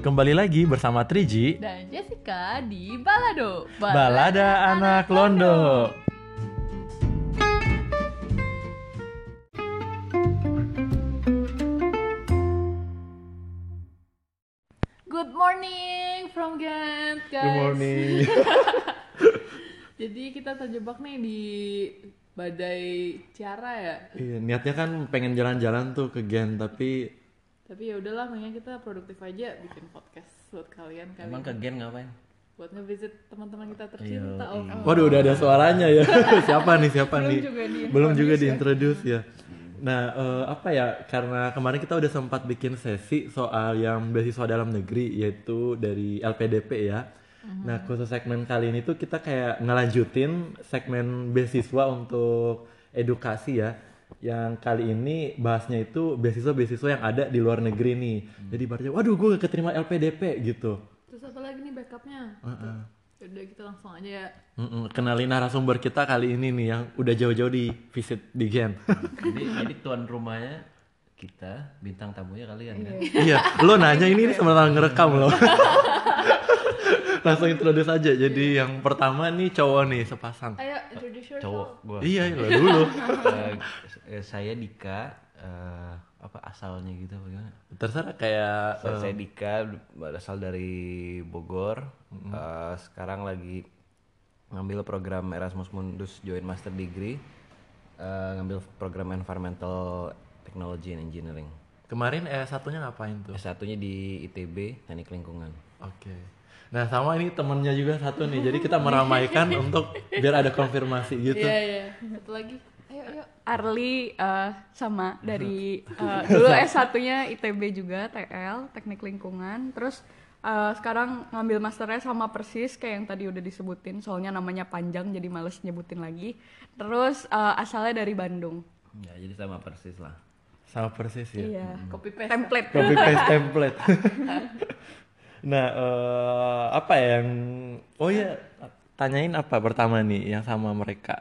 Kembali lagi bersama Triji dan Jessica di Balado Balada Anak Londo. Good morning from Ghent guys Good morning. Jadi kita terjebak nih di badai Ciara ya Iya, niatnya kan pengen jalan-jalan tuh ke Gen tapi Tapi ya udahlah, makanya kita produktif aja bikin podcast buat kalian kali Emang ke Gen ngapain? buat ngevisit teman-teman kita tercinta oh, waduh udah ada suaranya ya. siapa nih siapa nih? juga di Belum juga diintroduce ya. Nah, eh, apa ya? Karena kemarin kita udah sempat bikin sesi soal yang beasiswa dalam negeri yaitu dari LPDP ya. Nah, khusus segmen kali ini tuh kita kayak ngelanjutin segmen beasiswa untuk edukasi ya. Yang kali ini bahasnya itu beasiswa-beasiswa yang ada di luar negeri nih. Jadi berarti waduh gue gak keterima LPDP gitu. Terus apa lagi nih backupnya? Heeh. Udah kita langsung aja ya Mm-mm, Kenalin narasumber kita kali ini nih yang udah jauh-jauh di visit di Gen. jadi jadi tuan rumahnya kita, bintang tamunya kalian kan? iya, lo nanya ini nih sebenarnya ngerekam lo. Langsung introduce aja. Jadi yang pertama nih cowok nih sepasang. Ayo introduce yourself Cowok gua. Iya, lo dulu. Eh, eh, saya Dika, eh, apa asalnya gitu bagaimana? Terserah kayak Saya, saya Dika, berasal dari Bogor. Eh, sekarang lagi ngambil program Erasmus Mundus Joint Master Degree. Eh, ngambil program Environmental Technology and Engineering. kemarin eh satunya ngapain tuh? S1-nya di ITB, Teknik Lingkungan. Oke. Nah, sama ini temennya juga satu nih. Jadi kita meramaikan untuk biar ada konfirmasi gitu. Iya iya Satu lagi Ayo ayo Arli eh, sama dari eh, dulu S1-nya ITB juga TL Teknik Lingkungan terus eh, sekarang ngambil masternya sama persis kayak yang tadi udah disebutin soalnya namanya panjang jadi males nyebutin lagi terus eh, asalnya dari Bandung Ya, jadi sama persis lah. Sama persis ya. iya Copy paste template copy paste template. nah, eh, apa ya yang oh ya tanyain apa pertama nih yang sama mereka?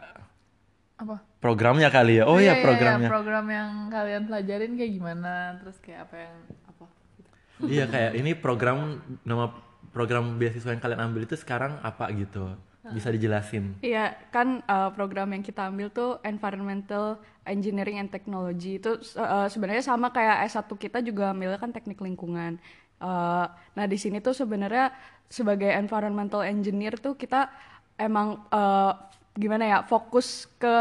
Apa? Programnya kali ya. Oh Iya, ya iya, programnya. iya, program yang kalian pelajarin kayak gimana Terus kayak apa yang Apa gitu. iya kayak ini program nama program beasiswa yang kalian ambil itu sekarang apa gitu. Bisa dijelasin. Iya, kan uh, program yang kita ambil tuh Environmental Engineering and Technology itu uh, sebenarnya sama kayak S1 kita juga ambilnya kan teknik lingkungan. Uh, nah, di sini tuh sebenarnya sebagai environmental engineer tuh kita emang uh, gimana ya, fokus ke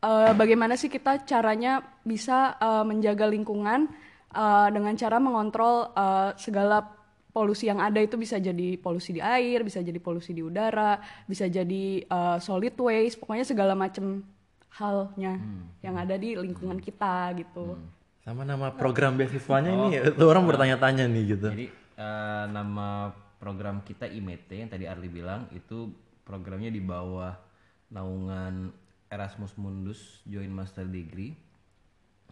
uh, bagaimana sih kita caranya bisa uh, menjaga lingkungan uh, dengan cara mengontrol uh, segala polusi yang ada itu bisa jadi polusi di air, bisa jadi polusi di udara, bisa jadi uh, solid waste, pokoknya segala macam halnya yang ada di lingkungan kita gitu. Sama nama program beasiswanya ini tuh orang bertanya-tanya nih gitu. Jadi eh, nama program kita IMET yang tadi Arli bilang itu programnya di bawah naungan Erasmus Mundus Joint Master Degree.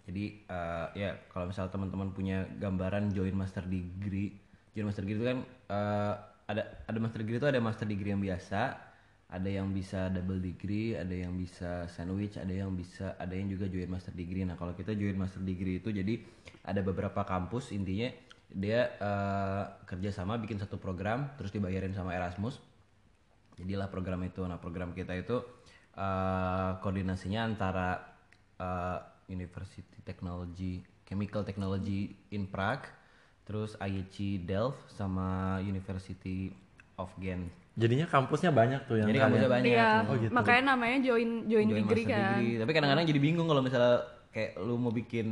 Jadi eh, ya kalau misal teman-teman punya gambaran Joint Master Degree, Joint Master Degree itu kan eh, ada ada Master Degree itu ada Master Degree yang biasa, ada yang bisa double degree, ada yang bisa sandwich, ada yang bisa ada yang juga joint master degree. Nah, kalau kita joint master degree itu jadi ada beberapa kampus intinya dia eh, kerjasama bikin satu program terus dibayarin sama Erasmus. Jadilah program itu. Nah, program kita itu eh, koordinasinya antara eh, University Technology Chemical Technology in Prague, terus IHE Delft sama University of Ghent. Jadinya kampusnya banyak tuh yang Jadi kalian- kampusnya banyak. Iya, Oh, gitu. makanya namanya join join, Join degree kan. degree. Tapi kadang-kadang jadi bingung kalau misalnya kayak lu mau bikin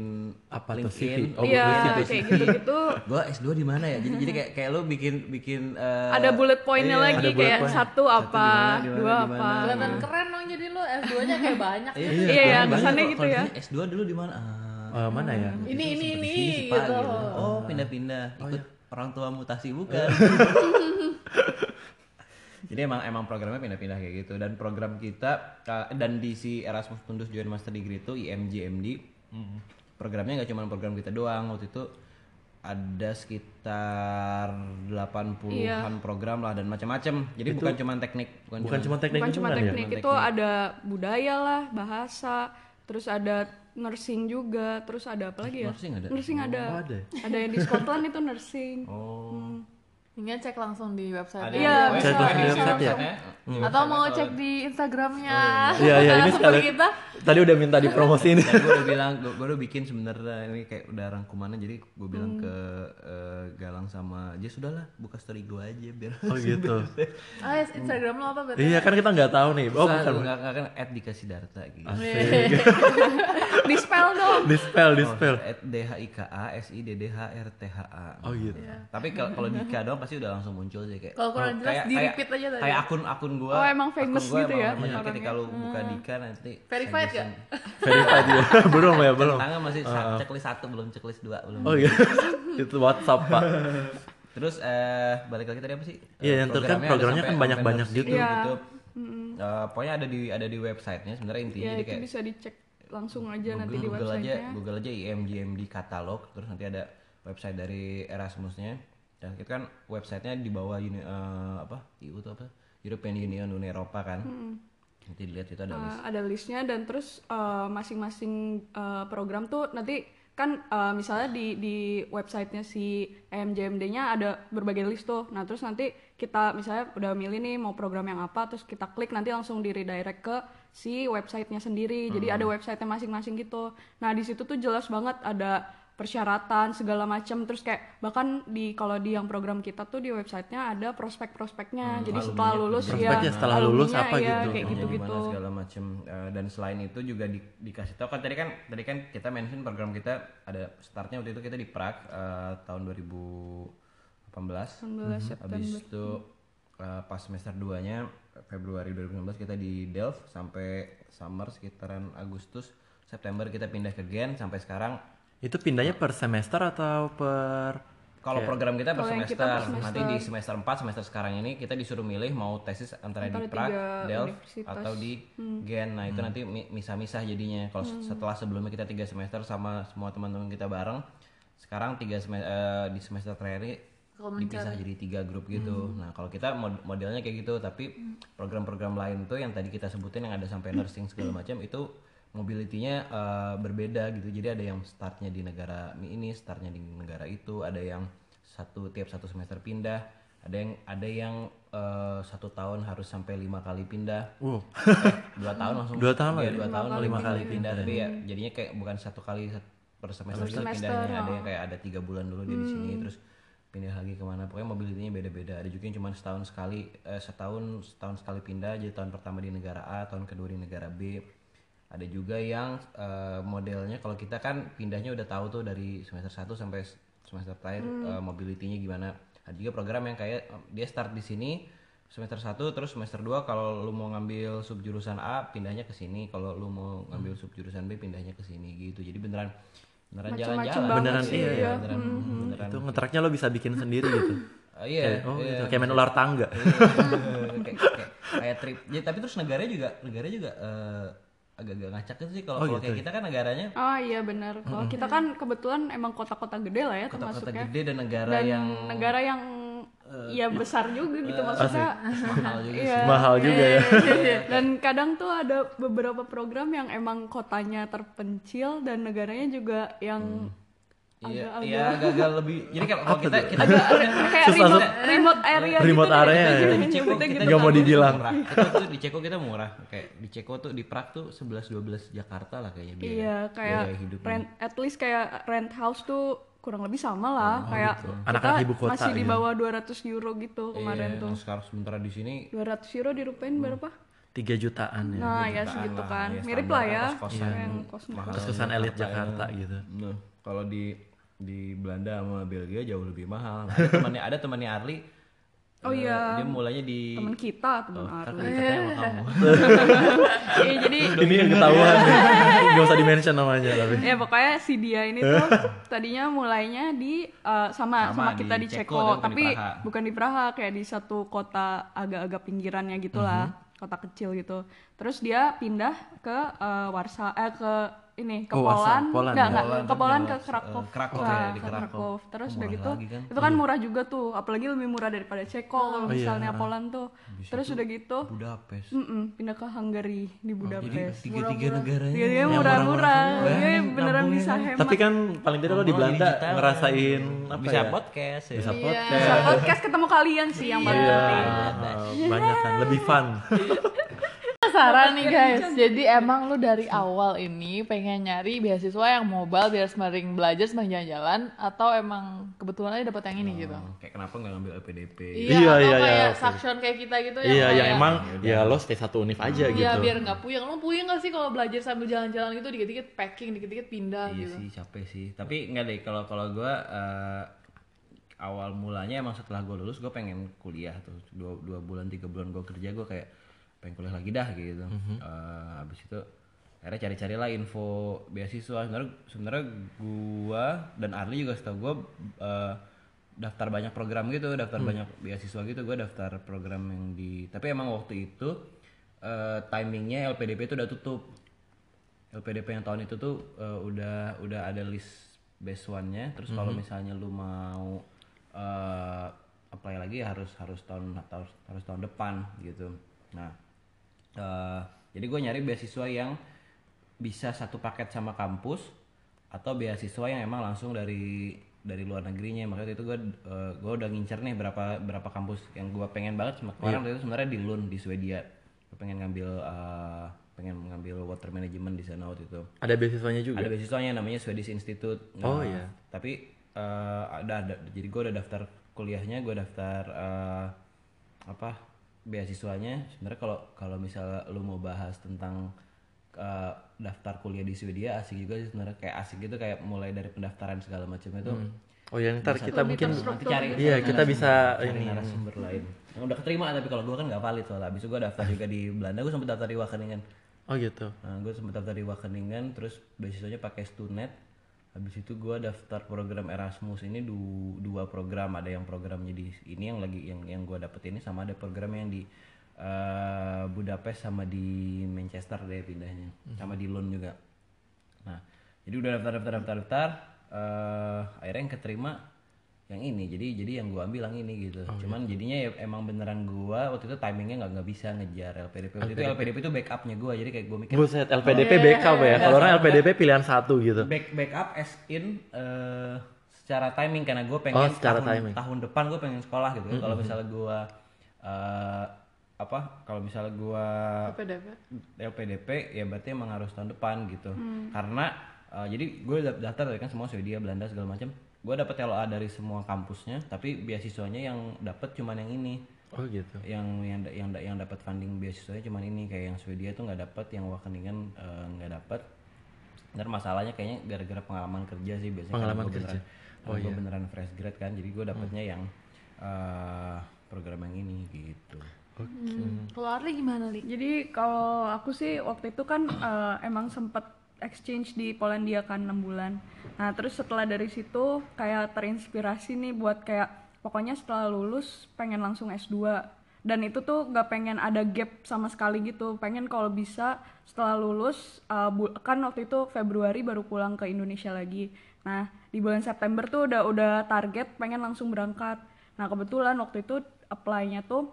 Apa tuh. CV? Oh, Iya, kayak gitu-gitu. Gua S2 di mana ya? Jadi jadi kayak kayak lu bikin bikin eh, Ada bullet pointnya iya, lagi bullet kayak point. satu apa, di mana, di mana, dua di apa. Kelihatan keren dong jadi lu S2-nya kayak banyak Iya, Iya, iya, banyak kesannya gitu Kalau ya. ditanya S2 dulu di mana? Ah, Eh, mana ya? Ini ini ini Pak, gitu Oh, pindah-pindah ikut orang tua mutasi bukan. Jadi emang emang programnya pindah-pindah kayak gitu dan program kita uh, dan di si Erasmus Mundus Joint Master Degree itu IMJMD. Programnya nggak cuma program kita doang waktu itu ada sekitar 80-an Iya. program lah dan macam-macam. Jadi bukan cuma teknik, Bukan cuma teknik bukan cuma ya? teknik itu ada budaya lah bahasa terus ada nursing juga, terus ada apa lagi ya? Nursing ada? Nursing ada. Oh, ada. Ada yang di Scotland itu nursing. Oh. Tinggal cek langsung di website. Iya, bisa, oh, Cek di bisa. website ya? Website-nya. Di Atau mau cek di Instagramnya. Iya iya ini sekali. kita. Tadi udah minta dipromosiin. Tadi gue udah bilang, gue, udah bikin sebenarnya ini kayak udah rangkumannya jadi gue bilang ke eh, Galang sama Jess sudahlah buka story gue aja biar Oh gitu. Ah, yes, Instagram lo apa berarti? Iya kan kita nggak tahu nih. Oh Bukan, bukan. nggak nggak kan at dikasih darta gitu. Di spell dong. Di spell, di spell. At d h i k a s i d d h r t h a. Oh gitu. Tapi kalau kalau Dika doang pasti udah langsung muncul sih kayak. Kalau kurang oh, jelas, kayak- di-repeat kayak- aja tadi. Kayak akun akun gua. Oh, emang famous gua gitu emang ya namanya ketika lu buka Dika nanti. Verified suggestion. Verified ya. belum ya, belum. Tangan masih sa- checklist satu belum checklist dua belum. Oh iya. Itu WhatsApp, Pak. Terus eh balik lagi tadi apa sih? Iya, Eh, yang ter- kan programnya kan banyak-banyak sampai gitu. gitu. Eh, pokoknya ada di ada di websitenya sebenarnya intinya Ya jadi kayak bisa dicek langsung aja nanti di Google, Google aja websitenya. Google aja IMGMD katalog terus nanti ada website dari Erasmusnya dan itu kan websitenya di bawah uni, eh, apa EU itu apa European Union Uni Eropa kan nanti dilihat itu ada list Uh, ada listnya dan terus uh, masing-masing uh, program tuh nanti kan uh, misalnya di di websitenya si EMJMD-nya ada berbagai list tuh. Nah terus nanti kita misalnya udah milih nih mau program yang apa, terus kita klik nanti langsung di redirect ke si websitenya sendiri. Jadi ada websitenya masing-masing gitu. Nah di situ tuh jelas banget ada persyaratan segala macam. Terus kayak bahkan di kalau di yang program kita tuh di websitenya ada prospek-prospeknya. Jadi setelah lulus ya, setelah lulus apa ya, gitu. kayak gitu-gitu. Segala macem Eh, dan selain itu juga di- dikasih tahu kan tadi kan tadi kan kita mention program kita ada startnya waktu itu kita di Prague eh, tahun 2018 habis itu eh, pas semester 2 nya Februari 2019 kita di Delft sampai summer sekitaran Agustus September kita pindah ke Gen sampai sekarang Itu pindahnya per semester atau per kalau program kita per semester, kita per semester. nanti di semester 4 semester sekarang ini kita disuruh milih mau tesis antara, di Antara Prague, tiga Delft atau di Gen. Nah, itu nanti mi- misah-misah jadinya. Kalau setelah sebelumnya kita tiga semester sama semua teman-teman kita bareng, sekarang tiga semester di semester terakhir dipisah jadi tiga grup gitu. Nah, kalau kita mod- modelnya kayak gitu, tapi program-program lain tuh yang tadi kita sebutin yang ada sampai nursing segala macam itu mobility-nya eh, berbeda gitu. Jadi ada yang startnya di negara ini, startnya di negara itu, ada yang satu tiap satu semester pindah, ada yang ada yang eh, satu tahun harus sampai lima kali pindah, Wow. dua tahun langsung. Dua tahun Iya, lagi? dua tahun lima kali pindah, tapi ya jadinya kayak bukan satu kali per semester gitu semester, pindahnya, ada yang kayak ada tiga bulan dulu dia di sini terus pindah lagi ke mana. Pokoknya mobility-nya beda-beda. Ada juga yang cuma setahun sekali eh, setahun setahun sekali pindah jadi tahun pertama di negara A tahun kedua di negara B ada juga yang eh, modelnya kalau kita kan pindahnya udah tahu tuh dari semester 1 sampai semester terakhir eh, mobility-nya gimana ada juga program yang kayak eh, dia start di sini semester 1 terus semester 2 kalau lu mau ngambil subjurusan A pindahnya ke sini kalau lu mau ngambil subjurusan B pindahnya ke sini gitu jadi beneran beneran jalan-jalan Beneran sih, iya, ya. beneran, beneran itu ngetraknya lo bisa bikin sendiri gitu. Ah, iya, Kayak, oh iya. gitu. Kayak main ular tangga. kayak, kayak, kayak trip. Ya, tapi terus negaranya juga negaranya juga eh, agak-agak ngacak gitu sih kalau Oh, gitu kayak kita kan negaranya Oh iya benar. Kalau kita kan kebetulan emang kota-kota gede lah ya kota-kota termasuknya. gede dan negara Dan yang negara yang ya besar juga gitu maksudnya. mahal juga Iya. Mahal juga ya. Dan kadang tuh ada beberapa program yang emang kotanya terpencil dan negaranya juga yang Iya, iya agak-agak lebih. Jadi kalau kalau kita kita agak kayak Susah, remote, remote area Remote gitu area kita, ya. kita Ceko kita gitu. Nggak mau tuh dibilang. Murah. Itu tuh di Ceko kita murah. Kayak di Ceko tuh di Prague tuh 11 12 Jakarta lah kayaknya biaya. Iya, kayak biaya hidupnya. rent at least kayak rent house tuh kurang lebih sama lah kayak gitu. Anak-anak kita ibu kota masih di gitu. bawah 200 euro gitu kemarin Iya, tuh. sekarang sementara di sini 200 euro dirupain berapa? Tiga jutaan ya. Nah, ya segitu kan. ya, Mirip lah ya. kos-kosan elit Jakarta ya. gitu. Nah, kalau di di Belanda sama Belgia jauh lebih mahal. Ada temannya ada temannya Arli. Oh eh, iya. Dia mulainya di temen kita temen kan Arli. katanya sama kamu. Iya, jadi Ini yang ketahuan. Gak usah di-mention namanya tapi. ya pokoknya si dia ini tuh tadinya mulainya di eh, sama Sama, sama kita di di, Ceko, Ceko, tapi bukan di Praha. bukan di Praha kayak di satu kota agak-agak pinggirannya gitulah Mhm. kota kecil gitu terus dia pindah ke eh, Warsa eh ke ini ke Oh. Poland, Poland nggak ya? nggak ke Poland nggak ke Wars- Krakow, eh, Krakow Nah, ya, di ke Krakow. Terus Oh, udah murah gitu, kan? itu kan murah juga tuh, apalagi lebih murah daripada Ceko kalau Oh, iya. misalnya Poland tuh. Terus udah gitu, Budapest mm-mm, pindah ke Hungary di jadi Budapest. tiga-tiga negaranya Dia dia yang murah-murah, semua. Iya, Nah, beneran bisa hemat. Tapi kan paling tidak lo di Oh, Belanda digital. ngerasain apa bisa ya? podcast ya Bisa Iya. podcast. bisa podcast ketemu kalian sih yang paling Iya, penting. banyak kan, lebih fun. Penasaran nih guys, jadi emang lu dari awal ini pengen nyari beasiswa yang mobile biar sembari belajar sembari jalan-jalan atau emang kebetulan aja dapat yang ini gitu? Oh, kayak kenapa nggak ngambil LPDP Iya, atau iya, iya, kayak oke. suction kayak kita gitu Iya, yang emang ya lo stay satu univ aja Iya gitu. biar nggak puyeng. Lu puyeng gak sih kalau belajar sambil jalan-jalan gitu dikit-dikit packing, dikit-dikit pindah iya gitu? sih capek sih tapi nggak deh kalau kalau gue awal mulanya emang setelah gue lulus gue pengen kuliah tuh dua, dua bulan tiga bulan gue kerja gue kayak pengen kuliah lagi dah gitu. Eh, habis itu akhirnya cari-carilah info beasiswa. Sebenarnya sebenarnya gue dan Arli juga setahu gue eh, daftar banyak program gitu daftar banyak beasiswa gitu. Gue daftar program yang di tapi emang waktu itu eh, timingnya LPDP itu udah tutup. LPDP yang tahun itu tuh eh, udah udah ada list base one-nya. Terus kalau misalnya lu mau eh, apply lagi harus harus tahun harus, harus tahun depan gitu. Nah eh, jadi gue nyari beasiswa yang bisa satu paket sama kampus atau beasiswa yang emang langsung dari dari luar negerinya. Makanya itu gue gue udah ngincer nih berapa berapa kampus yang gue pengen banget. Sama kemarin waktu itu sebenarnya di Lund di Swedia. Gue pengen ngambil eh, pengen ngambil water management di sana waktu itu. Ada beasiswanya juga. ada beasiswanya namanya Swedish Institute. Oh, Nah, iya. tapi eh, ada ada jadi gue udah daftar kuliahnya gue daftar eh, apa beasiswanya sebenarnya kalau kalau misal lu mau bahas tentang eh, daftar kuliah di Swedia asik juga sih sebenarnya. Kayak asik gitu kayak mulai dari pendaftaran segala macam itu Oh ya ntar kita mungkin nanti cari Iya, kita bisa cari ini. narasumber lain. Yang udah keterima tapi kalau gue kan nggak valid soalnya. Abis itu gue daftar juga di Belanda gue sempet daftar di Wageningen. Oh gitu. Nah, gue sempet daftar di Wageningen, terus beasiswanya pakai Stunet. Habis itu gue daftar program Erasmus. Ini du- dua program, ada yang programnya di ini yang lagi yang yang gue dapet ini sama ada program yang di eh, Budapest sama di Manchester deh pindahnya, sama di Lund juga. Nah, jadi udah daftar daftar daftar daftar, eh, akhirnya yang keterima yang ini jadi jadi yang gua ambil yang ini gitu cuman jadinya ya emang beneran gua waktu itu timingnya nggak nggak bisa ngejar LPDP waktu itu LPDP itu backupnya gua jadi kayak gua mikir Buset, LPDP backup ya. Kalau orang LPDP pilihan satu gitu. back backup as in eh, secara timing karena gue Oh, pengen secara tahun, timing. tahun depan gue pengen sekolah gitu kan. kalau misalnya gue eh, apa kalau misalnya gue PDP. LPDP ya berarti emang harus tahun depan gitu karena eh, jadi gue daftar dari kan semua Swedia Belanda segala macam gue dapet LOA dari semua kampusnya tapi beasiswanya yang dapet cuman yang ini Oh gitu. yang yang yang yang dapat funding beasiswanya cuman ini kayak yang Swedia tuh nggak dapat yang Wageningen eh, nggak dapat dan masalahnya kayaknya gara-gara pengalaman kerja sih biasanya Pengalaman karena gua kerja. beneran, oh, beneran fresh grad kan jadi gue dapatnya yang eh, program yang ini gitu Hmm. Kalau Arli gimana Li? Jadi kalau aku sih waktu itu kan eh, emang sempet exchange di Polandia kan 6 bulan. Nah terus setelah dari situ kayak terinspirasi nih buat kayak pokoknya setelah lulus pengen langsung S2 dan itu tuh gak pengen ada gap sama sekali gitu. Pengen kalau bisa setelah lulus bu- kan waktu itu Februari baru pulang ke Indonesia lagi. Nah di bulan September tuh udah udah target pengen langsung berangkat. Nah kebetulan waktu itu apply-nya tuh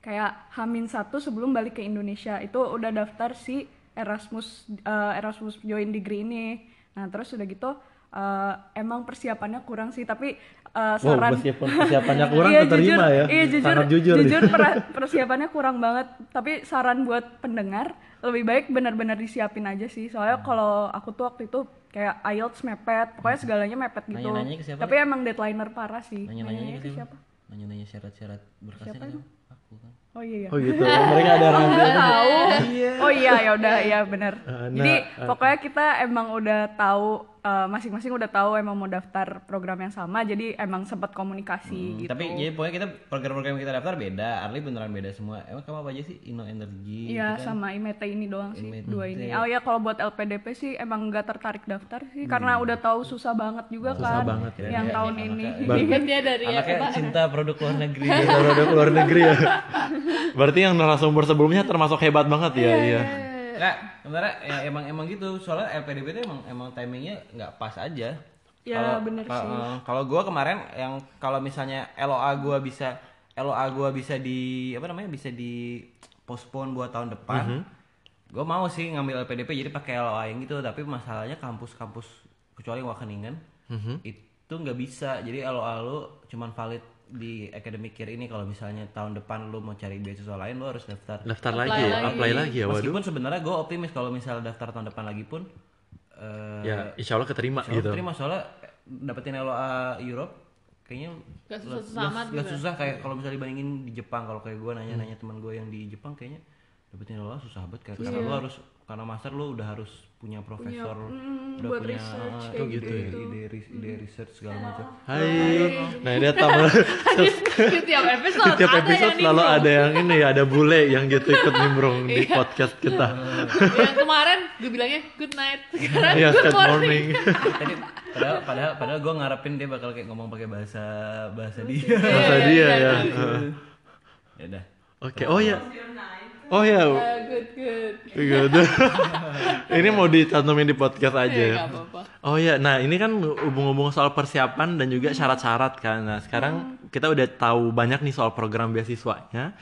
kayak Hamin satu sebelum balik ke Indonesia. Itu udah daftar si Erasmus eh, Erasmus join degree ini nah terus udah gitu eh, emang persiapannya kurang sih tapi Wow, saran meskipun persiapannya kurang Iya, keterima jujur, ya. Iya jujur, Sangat jujur. jujur per- persiapannya kurang banget. Tapi saran buat pendengar lebih baik benar-benar disiapin aja sih. Soalnya Hmm. kalau aku tuh waktu itu kayak IELTS mepet, pokoknya segalanya mepet gitu. Nanya-nanya ke siapa, Tapi emang deadlineer parah sih. nanya-nanya ke siapa nanya-nanya syarat-syarat berkasnya kan aku kan Oh iya. iya. Oh gitu. Mereka ada rahasia. tahu. Oh iya ya udah ya benar. Eh, Jadi nah, pokoknya kita emang udah tahu eh, masing-masing udah tahu emang mau daftar program yang sama. Jadi emang sempat komunikasi gitu. tapi jadi pokoknya kita program-program yang kita daftar beda Arli beneran beda semua emang kamu apa aja sih Inno Energy Iya gitu kan? sama IMETE ini doang sih IMETE. dua ini. Oh ya kalau buat LPDP sih emang nggak tertarik daftar sih karena udah tahu susah banget juga Susah kan banget ya. yang Iya, tahun iya, ini. anaknya- Kan dia dari anaknya cinta produk luar negeri Produk luar negeri ya. Berarti yang narasumber sebelumnya termasuk hebat banget ya, iya. Nggak, sebenarnya ya emang emang gitu. Soalnya LPDP itu emang emang timingnya nggak pas aja. Ya, Kalau- bener kalau- sih. eh, Kalau gua kemarin yang kalau misalnya LOA gua bisa LOA gua bisa di apa namanya bisa di postpone buat tahun depan. Mhm. Gua mau sih ngambil LPDP jadi pakai LOA yang gitu, tapi masalahnya kampus-kampus kecuali Wageningen Mhm. itu nggak bisa. Jadi LOA lu cuman valid di academic year ini kalau misalnya tahun depan lu mau cari beasiswa lain lu harus daftar Daftar Apply lagi, ya? lagi. apply lagi ya. Waduh. Meskipun sebenarnya gue optimis kalau misalnya daftar tahun depan lagi pun eh Ya, insya Allah keterima insya Allah gitu. terima soalnya dapetin LOA Europe kayaknya Gak susah-susah nggak- amat nggak gitu ya? susah kayak kalau misalnya dibandingin di Jepang kalau kayak gue nanya-nanya teman gue yang di Jepang kayaknya dapetin LOA susah banget kayak karena Iya. lu harus karena master lu udah harus punya profesor mm, udah buat punya research kayak ide, gitu-gitu. ide, ide, ide research segala macam Hai. Nah, dia tamu di tiap episode di tiap ada episode yang selalu ada yang ini ya, ada bule yang gitu ikut nimbrung di Iya. podcast kita. yang kemarin gue bilangnya good night sekarang Iya, good good morning, morning. tadi padahal padahal padahal gue ngarepin dia bakal kayak ngomong pakai bahasa bahasa dia Bahasa dia ya. ya udah Oke, oh ya. Oh ya, Ah, good good gitu. ini mau dicantumin di podcast aja ya ya. nggak apa-apa Oh ya, nah ini kan hubung-hubung soal persiapan dan juga syarat-syarat kan. Nah sekarang kita udah tahu banyak nih soal program beasiswanya.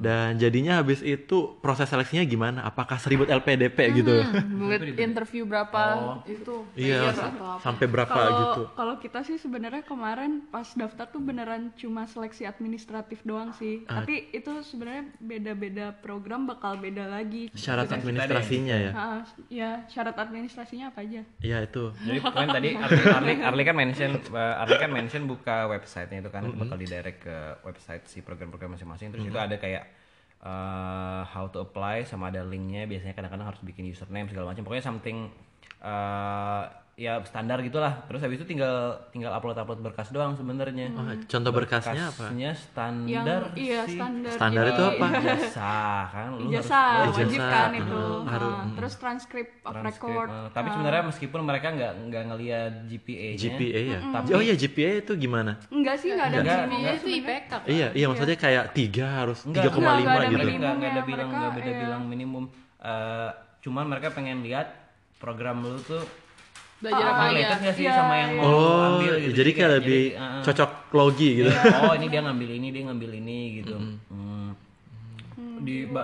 Dan jadinya habis itu proses seleksinya gimana? Apakah seribut LPDP gitu? Buat interview berapa itu Iya, atau apa sampai berapa Kalau gitu? kalau kita sih sebenarnya kemarin pas daftar tuh beneran cuma seleksi administratif doang sih. Ah. Tapi itu sebenarnya beda-beda program bakal beda lagi. Syarat administrasinya ya? Ah, ya syarat administrasinya apa aja? Iya itu. jadi kan tadi Arli, Arli, Arli kan mention eh, Arli kan mention buka websitenya itu kan itu bakal di direct ke website si program-program masing-masing terus itu ada kayak eh, how to apply sama ada linknya. Biasanya kadang-kadang harus bikin username segala macam. Pokoknya something eh, ya standar gitulah terus habis itu tinggal tinggal upload upload berkas doang sebenarnya Oh, contoh berkasnya apa? berkasnya Yang standar iya sih. standar. Standar itu apa? ijazah kan lu harus Ijazah Oh, wajib kan Hmm, itu. harus, Ah, terus transcript of transkrip, record. eh, tapi sebenarnya meskipun mereka nggak nggak ngelihat GPA-nya GPA ya? Tapi- Oh iya GPA itu gimana? Enggak sih enggak ada Enggak. Ini itu IPK kan? Iya, iya maksudnya kayak tiga harus 3,5 enggak ada gitu. nggak minimumnya, nggak ada bilang nggak beda iya. bilang minimum Eh, cuman mereka pengen lihat program lu tuh belajar apa aja related nggak sih Iya, sama yang mau Oh, ambil gitu jadi kayak lebih jadi, eh, cocok logi gitu. oh ini dia ngambil ini dia ngambil ini gitu Hmm. di ba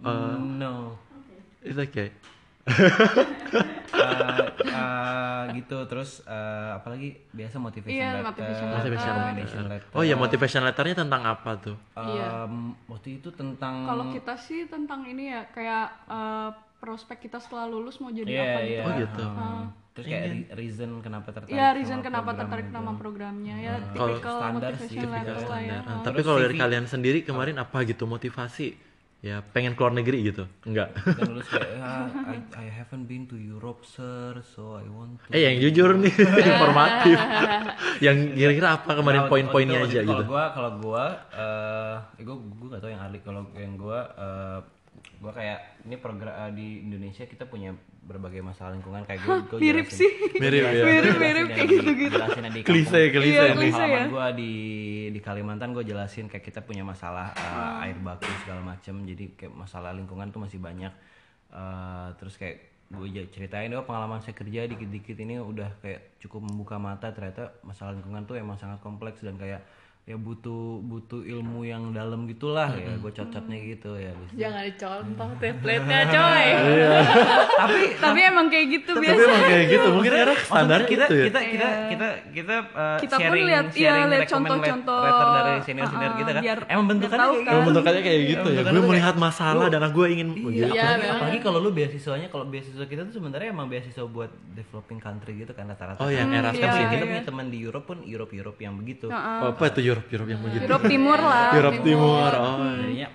Eh, no It's okay. Eh, eh, gitu terus eh, apalagi biasa motivation Iya, letter, motivation letter. recommendation letter. Oh iya motivation letternya tentang apa tuh? Iya. Em, waktu itu tentang Kalau kita sih tentang ini ya kayak eh, prospek kita setelah lulus mau jadi Iya, apa iya. gitu. Oh gitu. Hmm. Terus kayak re- reason kenapa tertarik Iya, sama reason kenapa program tertarik itu. nama programnya ya Kalau typical standar sih, letter lah ya. Nah, tapi kalau dari CV. kalian sendiri kemarin apa gitu motivasi? Ya pengen keluar negeri gitu? Enggak. Kayak ah, I, I haven't been to Europe sir so I want to eh yang jujur nih informatif. yang kira-kira apa kemarin Nah, waktu- poin-poinnya aja itu gitu? Kalau gua kalau gua eh eh, gua gua gak tahu yang Arli kalau yang gua eh gua kayak ini program eh, di Indonesia kita punya berbagai masalah lingkungan kayak gua, gua mirip jelasin- sih. Mirip ya. Mirip-mirip kayak gitu-gitu. Jelasin di Klise, klise Iya, nih. klise halaman ya. gua di di Kalimantan gue jelasin kayak kita punya masalah uh, air baku segala macem jadi kayak masalah lingkungan tuh masih banyak Uh, terus kayak gue ceritain oh pengalaman saya kerja dikit-dikit ini udah kayak cukup membuka mata ternyata masalah lingkungan tuh emang sangat kompleks dan kayak ya butuh butuh ilmu yang dalam gitulah ya gue cocotnya gitu ya jangan dicontoh template-nya coy tapi Tapi emang kayak gitu Tapi biasa. emang kayak gitu, mungkin karena standar kita, gitu ya. kita kita kita kita uh, Kita pun sharing lihat- iya, sharing lihat recommend contoh-contoh, letter dari senior senior uh-uh, kita kan biar- emang bentukannya kayak kan. Emang gitu. bentukannya kayak gitu ya. Gue melihat kayak, masalah dan gue ingin Iya, gitu. Iya, apalagi, kalau lu beasiswanya kalau beasiswa kita tuh sebenarnya emang beasiswa buat developing country gitu kan rata-rata. Oh, yang Erasmus kita- ini. Kita punya teman di Europe pun Europe Europe yang begitu. Oh, apa itu Europe Europe yang begitu? Europe Timur lah. Europe Timur. Oh. Jadinya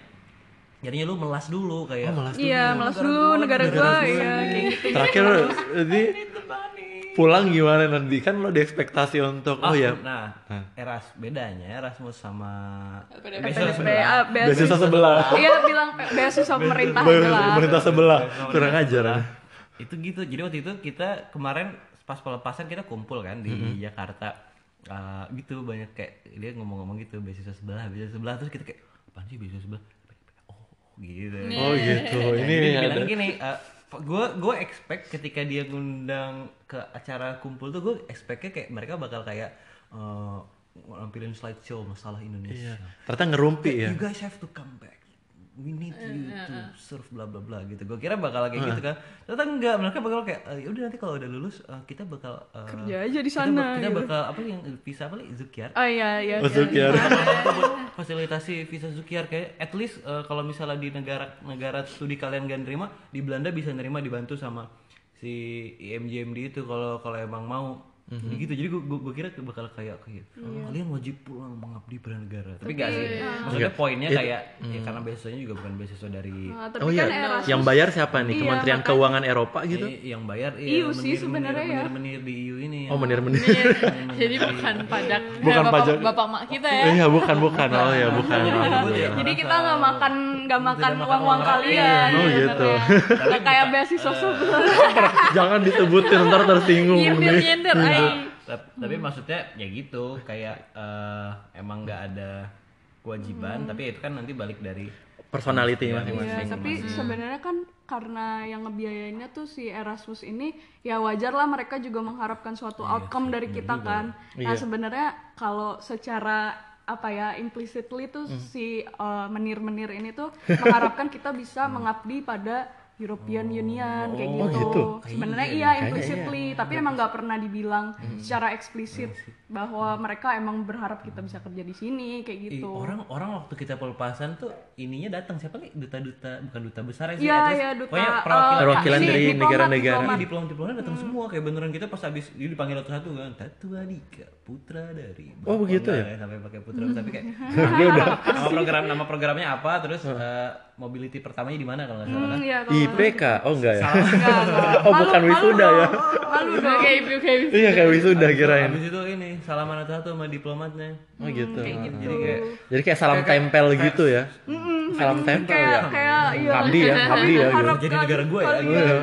jadinya lu melas dulu kayak Oh, malas Iya, malas dulu negara gua ya kayak gitu. Terakhir jadi pulang gimana nanti kan lo diekspektasi untuk oh, Oh, ya Nah, Nah. Eras bedanya Erasmus sama ah, beasiswa. beasiswa sebelah Iya bilang beasiswa pemerintah aja lah. pemerintah sebelah kurang ajar itu gitu jadi waktu itu kita kemarin pas pelepasan kita kumpul kan di Mm-hmm. Jakarta Uh, gitu banyak kayak dia ngomong-ngomong gitu beasiswa sebelah beasiswa sebelah terus kita kayak apaan sih beasiswa sebelah oh gitu. Oh gitu. Ini Jadi ada. bilang gini, gue gue expect ketika dia ngundang ke acara kumpul tuh gue expectnya kayak mereka bakal kayak eh, nampilin slideshow masalah Indonesia. Iya. Ternyata ngerumpi ya. You guys have to come back. We need you to serve bla bla bla gitu. Gue kira bakal kayak gitu kan. Ternyata enggak, mereka bakal kayak "Eh, ya udah nanti kalau udah lulus eh, kita bakal eh, Kerja aja di kita sana, bak- Kita, gitu. bakal apa yang visa apa nih Zukiar? Oh iya iya. Masuk ya. buat fasilitasi visa Zukiar kayak at least eh, kalau misalnya di negara negara studi kalian gak nerima di Belanda bisa nerima dibantu sama si IMJMD itu kalau kalau emang mau Jadi gitu jadi gue kira bakal kayak kayak "Oh, kalian wajib pulang mengabdi pada negara tapi gak sih maksudnya poinnya kayak ya karena beasiswanya juga bukan beasiswa dari Nah, tapi Oh kan iya. Erasmus Yang bayar siapa nih? Iya, Kementerian makanya- Keuangan Eropa gitu. Eh, yang bayar EU sih sebenarnya ya. menir di EU ini Oh menir-menir. Jadi bukan pajak. Bukan bapak, pajak. Bapak mak kita ya. Iya bukan bukan. Oh ya bukan. Jadi kita nggak makan nggak makan uang uang kalian. Oh ya, gitu. sebenarnya. Nggak kayak beasiswa sebelah. Jangan disebutin ntar tersinggung Nyindir nih. nyindir. ay. Tap- tapi maksudnya ya gitu kayak eh, emang nggak ada kewajiban tapi itu kan nanti balik dari Personality Iya, masing-masing. Iya, tapi sebenarnya kan karena yang ngebiayainnya tuh si Erasmus ini ya wajar lah mereka juga mengharapkan suatu outcome dari kita kan. Nah Iya. sebenarnya kalau secara apa ya implicitly tuh si uh, menir-menir ini tuh mengharapkan kita bisa mengabdi pada European Union kayak Oh, gitu. gitu. Sebenarnya iya implicitly, tapi emang nggak pernah dibilang secara eksplisit bahwa mereka emang berharap kita bisa kerja di sini kayak gitu. orang orang waktu kita pelepasan tuh ininya datang siapa nih duta-duta bukan duta besar ya sih Iya, iya, duta, pokoknya eh, perwakilan dari diplomat, negara-negara. diplomat. Tapi diplom diplomnya datang semua kayak beneran kita pas habis dia dipanggil satu-satu kan Tatu Adika putra dari Oh, begitu Enggak ya? sampai pakai putra tapi kayak Dia udah nama program nama programnya apa terus eh, mobility pertamanya di mana kalau nggak salah kan Iya, kalau- IPK. Oh enggak ya? Enggak, enggak. Oh bukan Malu- wisuda malu ya? Malu dong. Kayak kayak. Iya kayak wisuda kirain. habis itu ini salaman satu sama diplomatnya Oh gitu. jadi kayak Jadi kayak salam tempel gitu ya? Salam tempel kayak ya? kayak iya. Ngabdi ya, ngabdi ya, gitu. Jadi negara gue ya, gitu. Iya.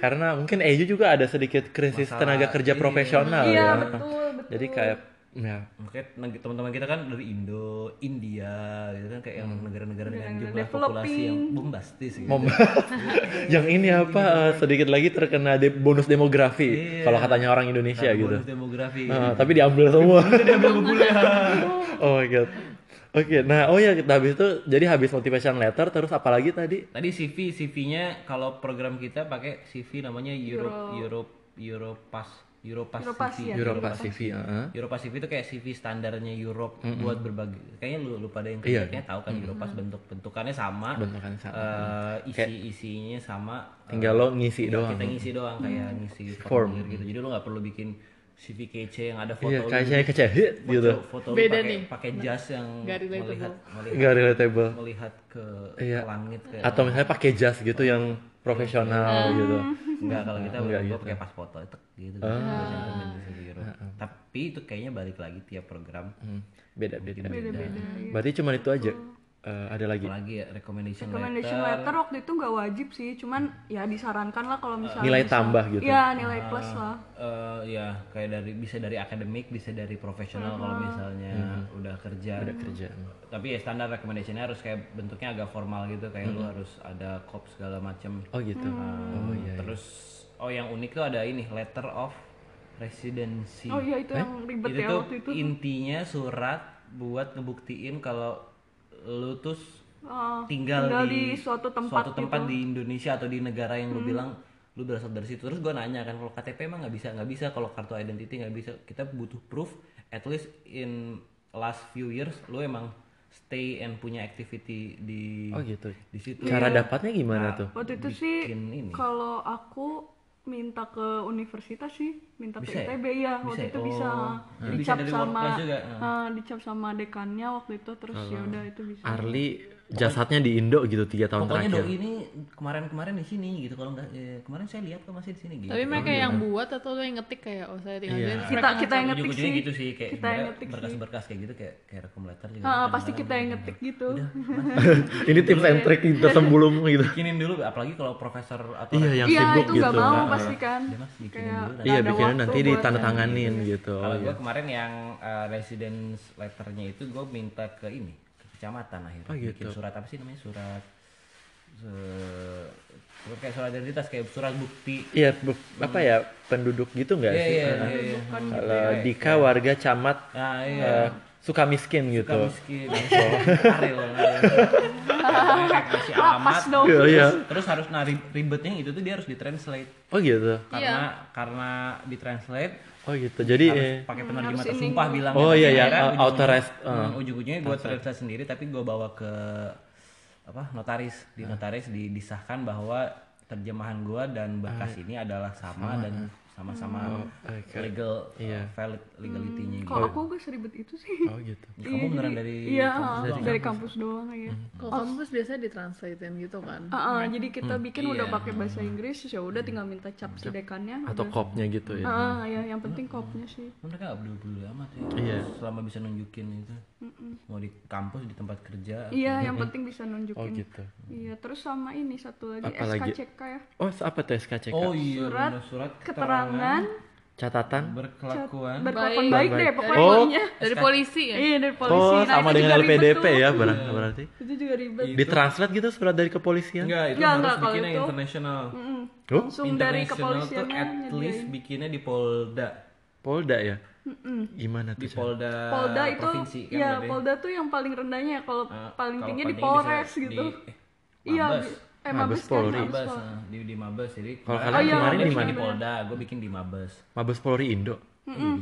Karena mungkin EU juga ada sedikit krisis tenaga kerja profesional Iya, ya. betul, betul. Jadi kayak ya Makanya teman-teman kita kan dari Indo, India, gitu kan kayak yang negara-negara dengan jumlah populasi yang bombastis gitu. Mom- yang ini apa eh, sedikit lagi terkena de- bonus demografi kalau katanya orang Indonesia gitu. Bonus demografi. Eh, tapi diambil semua. oh my god. Oke, nah oh ya kita habis itu jadi habis motivation letter terus apalagi tadi? Tadi CV, CV-nya kalau program kita pakai CV namanya Europe Europe Europass Europass Europass, CV. ya. Europa CV, heeh. Europass CV itu kayak CV standarnya Europe buat berbagai kayaknya lu, lu pada yang Iya. kayaknya tahu kan Europass bentuk bentukannya sama Bentukannya sama. eh, isi isinya sama Tinggal lo ngisi Iya, doang. kita ngisi doang kayak ngisi Form. gitu jadi lo nggak perlu bikin CV kece yang ada foto Iya, lu, kayaknya kecehit foto, gitu. foto Beda pakai nih. pakai jas yang relatable. melihat melihat relatable. melihat ke, Iya. ke langit ke Atau misalnya pakai jas gitu yang profesional gitu. enggak kalau kita Enggak gitu. pakai pas foto tek gitu di CV Europe. tapi itu kayaknya balik lagi tiap program Hmm, beda-beda. Beda-beda. iya. Berarti cuma itu aja. Eh, ada lagi. apalagi ya recommendation, Recommendation letter, letter waktu itu nggak wajib sih, cuman ya disarankan lah kalau misalnya Nilai bisa- tambah gitu. Iya, nilai plus lah. eh, ya kayak dari bisa dari akademik bisa dari profesional kalau misalnya udah kerja Ada kerja. tapi ya standar recommendationnya harus kayak bentuknya agak formal gitu kayak lu harus ada kop segala macem Oh gitu. Oh iya. terus oh yang unik tuh ada ini letter of residency Oh iya itu yang ribet itu ya waktu itu. intinya surat buat ngebuktiin kalau lu tuh Oh, tinggal, tinggal di, di suatu tempat suatu tempat gitu. di Indonesia atau di negara yang lu bilang lu berasal dari situ terus gue nanya kan kalau KTP emang nggak bisa nggak bisa kalau kartu identity nggak bisa kita butuh proof at least in last few years lu emang stay and punya activity di Oh gitu. di situ Cara dapatnya gimana tuh? Waktu itu sih kalau aku minta ke universitas sih, minta ke Bisa ya? ITB ya, waktu Bisa ya? itu bisa. Oh. Bisa Dicap dari sama juga? ah, dicap sama dekannya waktu itu terus ya udah itu bisa. Arli jasadnya di Indo gitu tiga tahun pokoknya terakhir. doi ini kemarin-kemarin di sini gitu kalau nggak eh, kemarin saya lihat kok masih di sini gitu Tapi mereka yang buat atau lo yang ngetik kayak oh saya tinggal Iya. di Kita kita yang ngetik sih. gitu sih kayak Kita yang ngetik sih. berkas-berkas kayak gitu kayak kayak rekom letter juga Ah, pasti kita yang ngetik gitu. Ini tips and trick kita sebelum gitu. bikinin dulu apalagi kalau profesor atau Iya yang Iya sibuk itu gitu. nggak mau Nah, pasti kan. Dia bikinin Kayak dulu, Iya waktu nanti ditandatanganin gitu. Kalau gue kemarin yang uh, residence letternya itu gue minta ke ini kecamatan akhirnya Oh, gitu. bikin surat apa sih namanya surat se- surat kayak surat identitas kayak surat bukti Iya, bu- apa ya penduduk gitu nggak Iya, sih? iya, Nah, iya, iya. Kalau Dika warga camat nah iya eh, suka miskin gitu. Suka miskin kayak masih alamat dong. Iya, iya. terus harus nah ri- ribetnya itu tuh dia harus ditranslate Oh gitu. karena karena ditranslate Oh gitu. Jadi harus eh, pakai penerjemah tersumpah bilang Oh, iya, iya, uh, authorize, uh. ujung-ujungnya gue translate sendiri tapi gue bawa ke apa notaris. Di notaris di- disahkan bahwa terjemahan gue dan berkas ini adalah sama, dan sama-sama legal uh, Iya. valid legality-nya gitu. Kalau aku gak seribet itu sih. oh gitu. Ya, kamu beneran dari Iya, kampus dari, doang? kampus doang ya. Kalau kampus biasanya ditranslatein gitu kan. Ah, ah, jadi kita bikin udah Iya. pakai bahasa Inggris, ya udah tinggal minta cap si dekannya. Atau udah. kopnya gitu ya. Ah, ya, yang penting kopnya sih. mereka gak peduli amat ya Iya. selama bisa nunjukin itu mau di kampus di tempat kerja Iya, yang penting bisa Oh nunjukin. gitu. Iya, terus sama ini satu lagi Apa lagi? SKCK ya. Oh apa tuh SKCK? oh iya Surat bener, surat Keterangan Catatan? berkelakuan berkelakuan Baik. baik deh Baik. pokoknya Oh. Dari polisi ya. Iya, dari polisi. Oh Nah, sama dengan LPDP tuh. ya ber- berarti. Itu juga ribet. Ditranslate gitu surat dari kepolisian? enggak itu Enggak, harus enggak, bikinnya itu- internasional Mm, Oh, Langsung dari International tuh at least bikinnya di Polda Polda ya? Gimana di tuh? Chan? Polda, Polda itu provinsi kan ya berarti. Polda tuh yang paling rendahnya kalau Nah, paling tinggi di Polres gitu. di- eh, Iya, eh Mabes Mabes kan, Polri. Mabes nah, di di Mabes jadi Kalau kemarin- kalian dia kemarin bikin di mana? di Polda gue bikin di Mabes Mabes Polri Indo?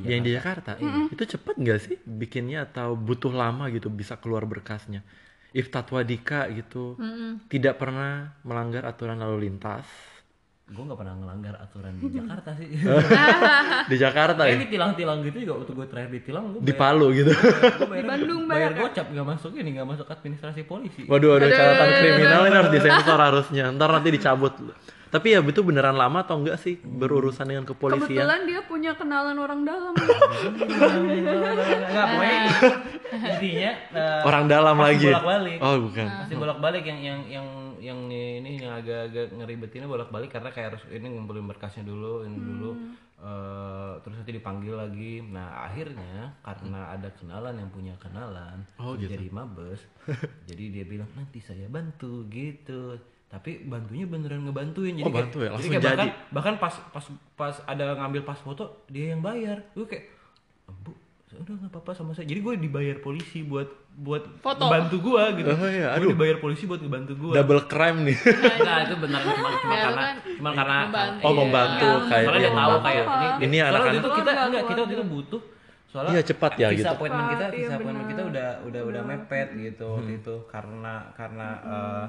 Yang di Jakarta? Itu cepet nggak sih bikinnya atau butuh lama gitu bisa keluar berkasnya? If Tatwa Dika gitu tidak pernah melanggar aturan lalu lintas gue nggak pernah ngelanggar aturan di Jakarta sih di Jakarta ya? ditilang-tilang gitu juga waktu gue terakhir ditilang gue Di Palu gitu. bayar, Di Bandung bayar banyak ya? gocap nggak masuk ini nggak masuk administrasi polisi Waduh, ada catatan kriminal ini harus disensor harusnya. Ntar nanti dicabut. Tapi ya itu beneran lama atau enggak sih berurusan dengan kepolisian? Kebetulan dia punya kenalan orang dalam. nggak pokoknya intinya eh, Orang dalam lagi. bolak-balik Oh, bukan. pasti bolak-balik yang yang yang yang ini yang agak-agak ngeribetinnya bolak-balik karena kayak harus ini ngumpulin berkasnya dulu ini dulu eh, terus nanti dipanggil lagi nah akhirnya karena ada kenalan yang punya kenalan Oh, gitu. jadi mabes jadi dia bilang nanti saya bantu gitu tapi bantunya beneran ngebantuin jadi Oh, kayak, bantu ya? Langsung kayak bahkan, jadi? bahkan pas pas pas ada ngambil pas foto dia yang bayar gue kayak bu udah nggak apa-apa sama saya jadi gue dibayar polisi buat buat Foto. bantu gue gitu Oh, iya. gue dibayar polisi buat ngebantu gue Double crime nih. Enggak, itu benar cuma, cuma karena kan cuma karena membantu. Oh, Iya. membantu kayak soalnya dia tahu kayak ini Ini anak-anak- itu kita enggak kita waktu itu butuh soalnya Iya, cepat ya, gitu. appointment kita Cepat, visa iya, appointment kita udah udah udah mepet gitu Hmm. waktu itu karena karena eh,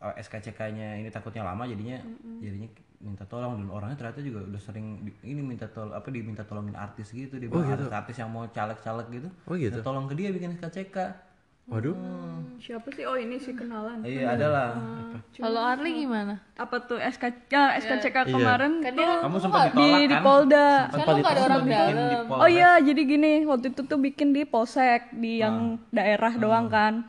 eh, SKCK-nya ini takutnya lama jadinya jadinya minta tolong dan orangnya ternyata juga udah sering di- ini minta tol apa diminta tolongin artis gitu dia bilang artis-artis yang mau caleg-caleg gitu Oh, gitu. minta tolong ke dia bikin SKCK Waduh. Siapa sih? Oh, ini si kenalan. iya ada lah Kalau Arli gimana? Apa tuh SK ya, SKCK Iya. kemarin Kan tuh dia kamu sempat di ditolak di kan Polda. Kan nggak ada orang dalam. Oh iya, jadi gini, waktu itu tuh bikin di Polsek di yang daerah doang kan.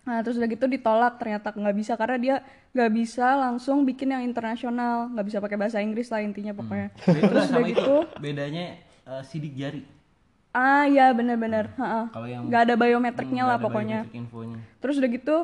Nah, terus udah gitu ditolak ternyata nggak bisa karena dia nggak bisa langsung bikin yang internasional, nggak bisa pakai bahasa Inggris lah intinya pokoknya. Beda Terus udah gitu, bedanya eh, sidik jari ah iya benar-benar, heeh. kalau yang nggak ada biometriknya nggak lah ada pokoknya. biometric infonya Terus udah gitu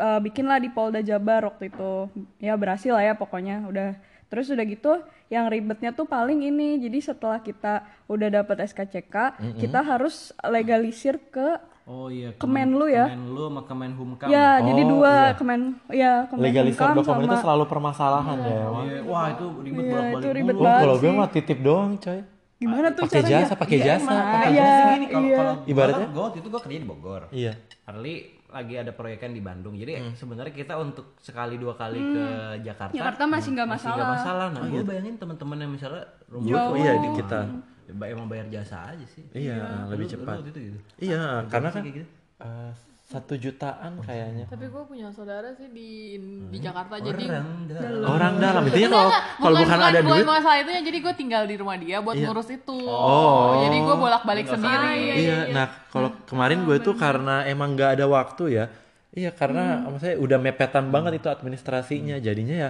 uh, bikinlah di Polda Jabar waktu itu. Ya berhasil lah ya pokoknya udah. Terus udah gitu yang ribetnya tuh paling ini. Jadi setelah kita udah dapat SKCK, kita harus legalisir ke oh iya Kemenlu ya? Kemenlu sama Kemenhumkam ya jadi Oh, dua iya. Kemen ya Legalisir Kemenkumham dokumen itu sama selalu permasalahan ya. emang. Iya, wah itu ribet Iya, bolak-balik itu ribet. Oh, banget kalau gue mah titip doang, coy. gimana tuh Pakai caranya? jasa, pakai jasa. pakai Iya, Jadi gini, kalau iya. kalau gua Ibaratnya? gua waktu itu gua kerja di Bogor Iya. Arli lagi ada proyekan di Bandung jadi Hmm. sebenarnya kita untuk sekali dua kali ke Jakarta Jakarta masih nggak masih nggak masalah. masalah nah gue bayangin teman-teman yang misalnya rumah Oh iya di kita. Emang bayar jasa aja sih Iya, lebih Lu- lu cepat. waktu itu gitu Iya, karena kan gitu? eh, satu jutaan kayaknya. Tapi gue punya saudara sih di di Jakarta jadi orang dalam Orang dalam intinya kalau kalau bukan ada gue duit, masalah itu ya jadi gue tinggal di rumah dia buat ngurus itu. Oh. Jadi gue bolak-balik sendiri. iya. Nah, kalau kemarin gue tuh karena emang nggak ada waktu ya. Iya karena maksudnya udah mepetan banget itu administrasinya jadinya ya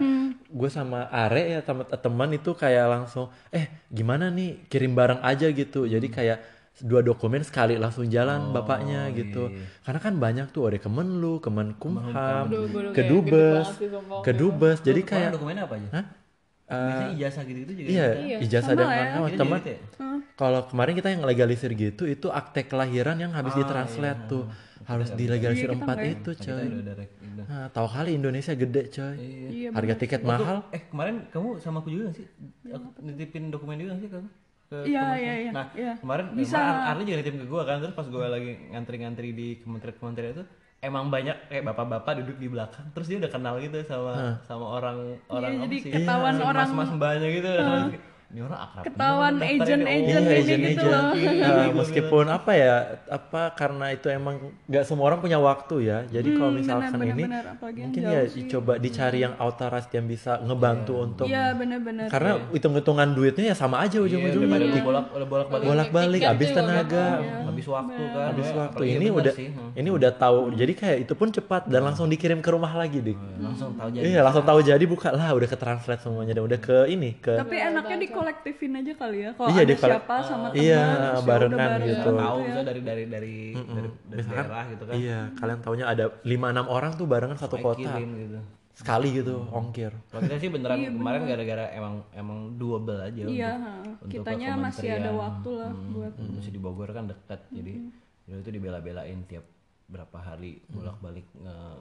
gue sama Are ya sama teman itu kayak langsung eh gimana nih kirim barang aja gitu jadi kayak dua dokumen sekali langsung jalan bapaknya gitu. Karena kan banyak tuh ada Kemenlu, Kemenkumham, Kedubes. Kedubes. Jadi kayak dokumennya apa aja? Hah? Biasanya ijazah gitu-gitu juga. Iya, ijazah dan. Kita teman. gitu ya? Kalau kemarin kita yang legalisir gitu, itu akte kelahiran yang habis ditranslate tuh harus dilegalisir empat itu, coy. Nah, tahu kali Indonesia gede, coy. Iya, Harga tiket mahal. Eh kemarin kamu sama aku juga gak sih? Aku nitipin dokumen juga gak sih kamu? Ke Iya, iya, iya, Nah iya. kemarin Bisa. kemarin Arli juga nitipin ke gue kan terus pas gue lagi ngantri-ngantri di kementerian-kementerian itu emang banyak kayak bapak-bapak duduk di belakang terus dia udah kenal gitu sama sama orang orang Iya, jadi sih? ketahuan orang- mas-mas mbaknya gitu. Ini orang akrab. bener, Ketahuan oh, Iya, ini gitu loh. Nah, meskipun apa ya, apa karena itu emang nggak semua orang punya waktu ya. Jadi kalau misalkan benar, ini yang mungkin ya sih. coba dicari yang authorized yang bisa ngebantu untuk Iya benar-benar. karena hitung-hitungan duitnya ya sama aja Iya, ujung-ujungnya. daripada lu bolak udah bolak-balik Bolak-balik Tiket habis tenaga. habis waktu kan. Habis Ya, waktu ini bener udah sih. Hmm. ini udah tahu. Jadi kayak itu pun cepat dan langsung dikirim ke rumah lagi, Dik. langsung tahu jadi. Iya, langsung tahu jadi buka lah udah ke translate semuanya dan udah ke ini ke Tapi enaknya dikolektifin aja kali ya. Kalau Iya, ada siapa sama teman. Iya, terus ya udah barengan bareng gitu. Tahu ya. dari dari dari dari, dari daerah gitu kan. Iya, kalian taunya ada 5 6 orang tuh barengan satu kota. Gitu. Sekali gitu ongkir. Kalau kita sih beneran kemarin gara-gara emang emang doable aja Iya, untuk, untuk kitanya ke masih ada waktu lah Hmm, buat hmm, masih di Bogor kan dekat jadi ya itu dibela-belain tiap berapa hari bolak-balik